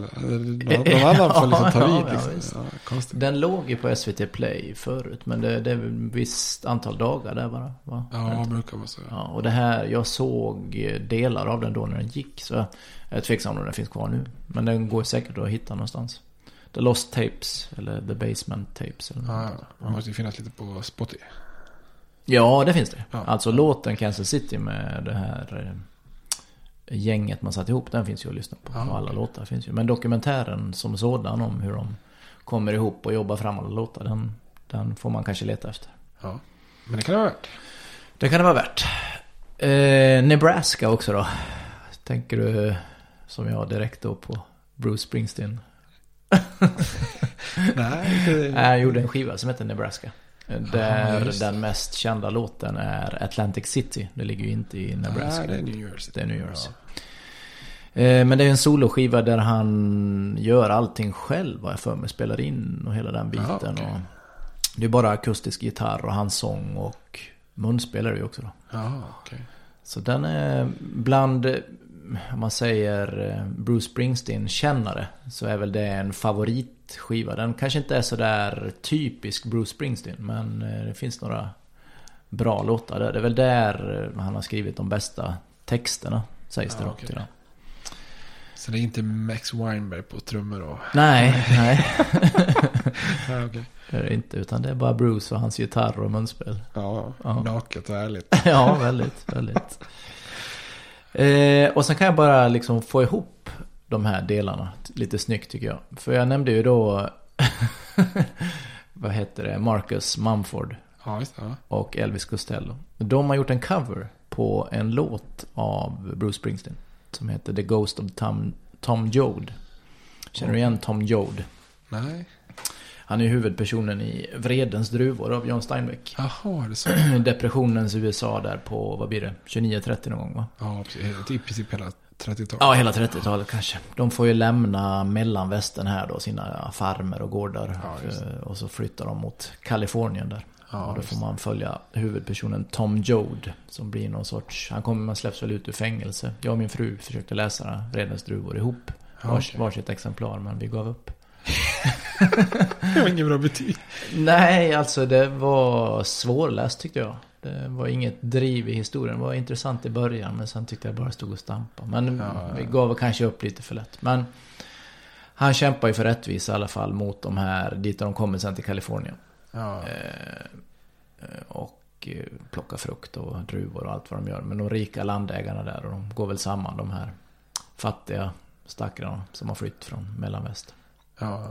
någon annan får liksom ta Ja, vid liksom. Ja. Den låg ju på SVT Play förut. Men det, det är ett visst antal dagar där bara. Va? Ja, det brukar vara så. Ja, och det här, jag såg delar av den då när den gick. Så jag är tveksam om den finns kvar nu. Men den går säkert att hitta någonstans. The Lost Tapes, eller The Basement Tapes. Eller något. ja. det måste ju finnas lite på Spotify. Ja, det finns det. Ja. Alltså låten Kansas City med det här eh, gänget man satt ihop. Den finns ju att lyssna på. Ja, och alla låtar finns ju. Men dokumentären som sådan om hur de kommer ihop och jobbar fram alla låtar. Den, den får man kanske leta efter. Ja. Men det kan det vara värt. Det kan det vara värt. Eh, Nebraska också då. Tänker du som jag direkt då på Bruce Springsteen? Nej, det... Han gjorde en skiva som heter Nebraska. Där det. den mest kända låten är Atlantic City. Det ligger ju inte i Nebraska. Nej, det är New Jersey. Det är New Jersey. Eh, Men det är en soloskiva där han gör allting själv vad jag för mig. Spelar in och hela den biten. Ja, okej. och det är bara akustisk gitarr och hans sång och munspel är det ju också då. Ja, okej. Så den är bland, om man säger eh, Bruce Springsteen-kännare, så är väl det en favoritskiva. Den kanske inte är så där typisk Bruce Springsteen, men eh, det finns några bra låtar där. Det är väl där eh, han har skrivit de bästa texterna, sägs det Ja, då. till den. Så det är inte Max Weinberg på trummor och... Nej, nej. Ja, okej. Det är det inte, utan det är bara Bruce och hans gitarr och munspel. Ja, Ja. naket och ärligt. ja, väldigt, väldigt. Eh, och sen kan jag bara liksom få ihop de här delarna lite snyggt tycker jag. För jag nämnde ju då, vad heter det, Marcus Mumford Ja, just det. Ja. och Elvis Costello. De har gjort en cover på en låt av Bruce Springsteen. Som heter The Ghost of Tom, Tom Joad. Känner du igen Tom Joad? Nej. Han är ju huvudpersonen i Vredens druvor av John Steinbeck. Jaha, är det så? Depressionens USA där på, vad blir det, 29-30 någon gång va? Ja, precis. I princip hela 30-talet. Ja, hela 30-talet kanske. De får ju lämna mellanvästern här då, sina farmer och gårdar. Ja. Eh, och så flyttar de mot Kalifornien där. Ja, och då får man följa huvudpersonen Tom Joad. Som blir någon sorts, han kommer, man släpps väl ut ur fängelse. Jag och min fru försökte läsa Vredens druvor ihop. Ja, Vars, okej. Varsitt exemplar, men vi gav upp. Det var inget bra betyg. Nej, alltså det var svårläst tyckte jag. Det var inget driv i historien. Det var intressant i början, men sen tyckte jag bara stod och stampa. Men Ja, vi gav kanske upp lite för lätt. Men han kämpar ju för rättvisa i alla fall mot de här, dit de kommer sen till Kalifornien. Ja. Eh, och eh, plockar frukt och druvor och allt vad de gör. Men de rika landägarna där, och de går väl samman, de här fattiga stackarna som har flytt från mellanväst. Ja.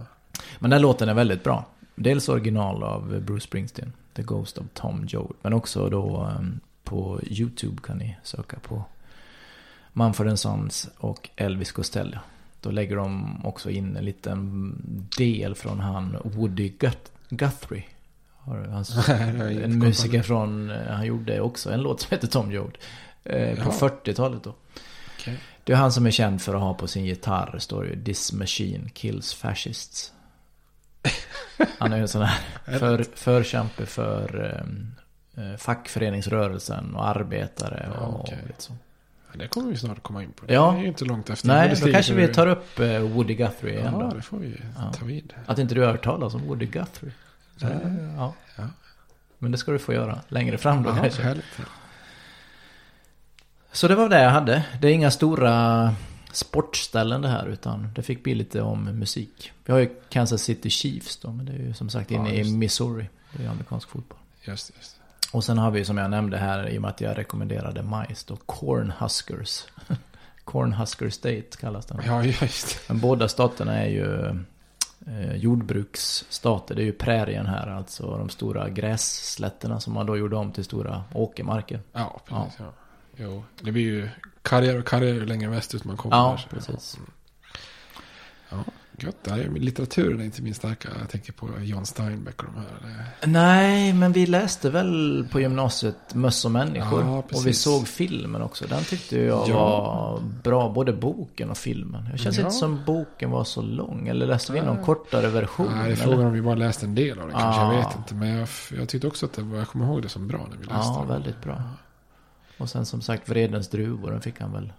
Men den låten är väldigt bra. Dels original av Bruce Springsteen, The Ghost of Tom Joad. Men också då um, på YouTube kan ni söka på Mumford Sons och Elvis Costello. Då lägger de också in en liten del från han Woody Gut- Guthrie. Hans, en musiker från, eh, han gjorde också en låt som heter Tom Joad. Eh, på Jaha. 40-talet då. Det är han som är känd för att ha på sin gitarr, står det ju, This machine kills fascists. Han är ju en sån här för, förkämpe för um, fackföreningsrörelsen och arbetare Ja, och okej. lite så. Ja, Det kommer vi snart komma in på. Ja. Det är ju inte långt efter. Nej, då kanske vi tar upp eh, Woody Guthrie igen Ja, då. det får vi Ja. ta vid. Att inte du har hört talas om Woody Guthrie. Så, ja. Ja. Men det ska du få göra längre fram då Ja, kanske. härligt. Så det var det jag hade. Det är inga stora sportställen det här utan det fick bli lite om musik. Vi har ju Kansas City Chiefs då, men det är ju som sagt inne Ja, i. Missouri. Det är ju amerikansk fotboll. Just, just. Och sen har vi som jag nämnde här i och med att jag rekommenderade majs då Cornhuskers. Cornhusker State kallas den. Ja, just. Men båda staterna är ju eh, jordbruksstater. Det är ju prärien här, alltså de stora grässlätterna som man då gjorde om till stora åkermarker. Ja, precis. Ja. Jo, det blir ju karriär och karriär längre västerut man kommer. Ja, där, precis. Ja, gött. Det här är litteraturen är inte min starka. Jag tänker på John Steinbeck och de här. Nej, men vi läste väl på gymnasiet Möss och människor. Ja, och vi såg filmen också. Den tyckte jag Ja. var bra, både boken och filmen. Jag känns Ja. inte som boken var så lång. Eller läste vi någon kortare version? Nej, det är frågan om vi bara läste en del av den kanske. Jag Ja. vet inte. Men jag, jag tyckte också att det var, jag kommer ihåg det som bra när vi läste Ja, den. väldigt bra. Och sen som sagt, Vredens druvor, den fick han väl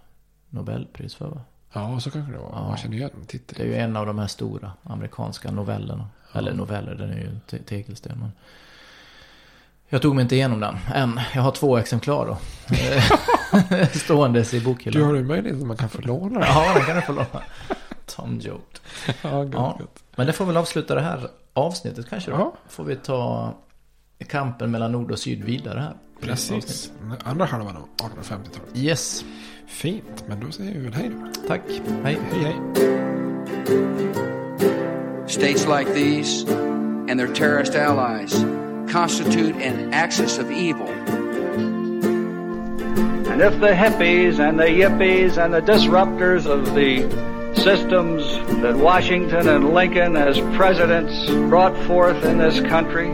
Nobelpris för va? Ja, så kanske det var. Ja. Man känner igen titeln. Det är ju en av de här stora amerikanska novellerna. Eller noveller, den är ju te- tegelsten. Men... Jag tog mig inte igenom den än. Jag har två exemplar då. Ståendes i bokhyllan. Du har ju möjlighet att man kan få låna. Ja, den kan du få låna. Tom Joad. Ja, gött, Ja, gött. men det får väl avsluta det här avsnittet kanske då. Ja. Får vi ta kampen mellan nord och syd vidare här. Precis. Andra halvan av 1850-talet. Yes. Fint, men då säger vi väl hej då. Tack. Hej. Hej, hej. States like these and their terrorist allies constitute an axis of evil. And And if the hippies and the yippies and the disruptors of the systems that Washington and Lincoln as presidents brought forth in this country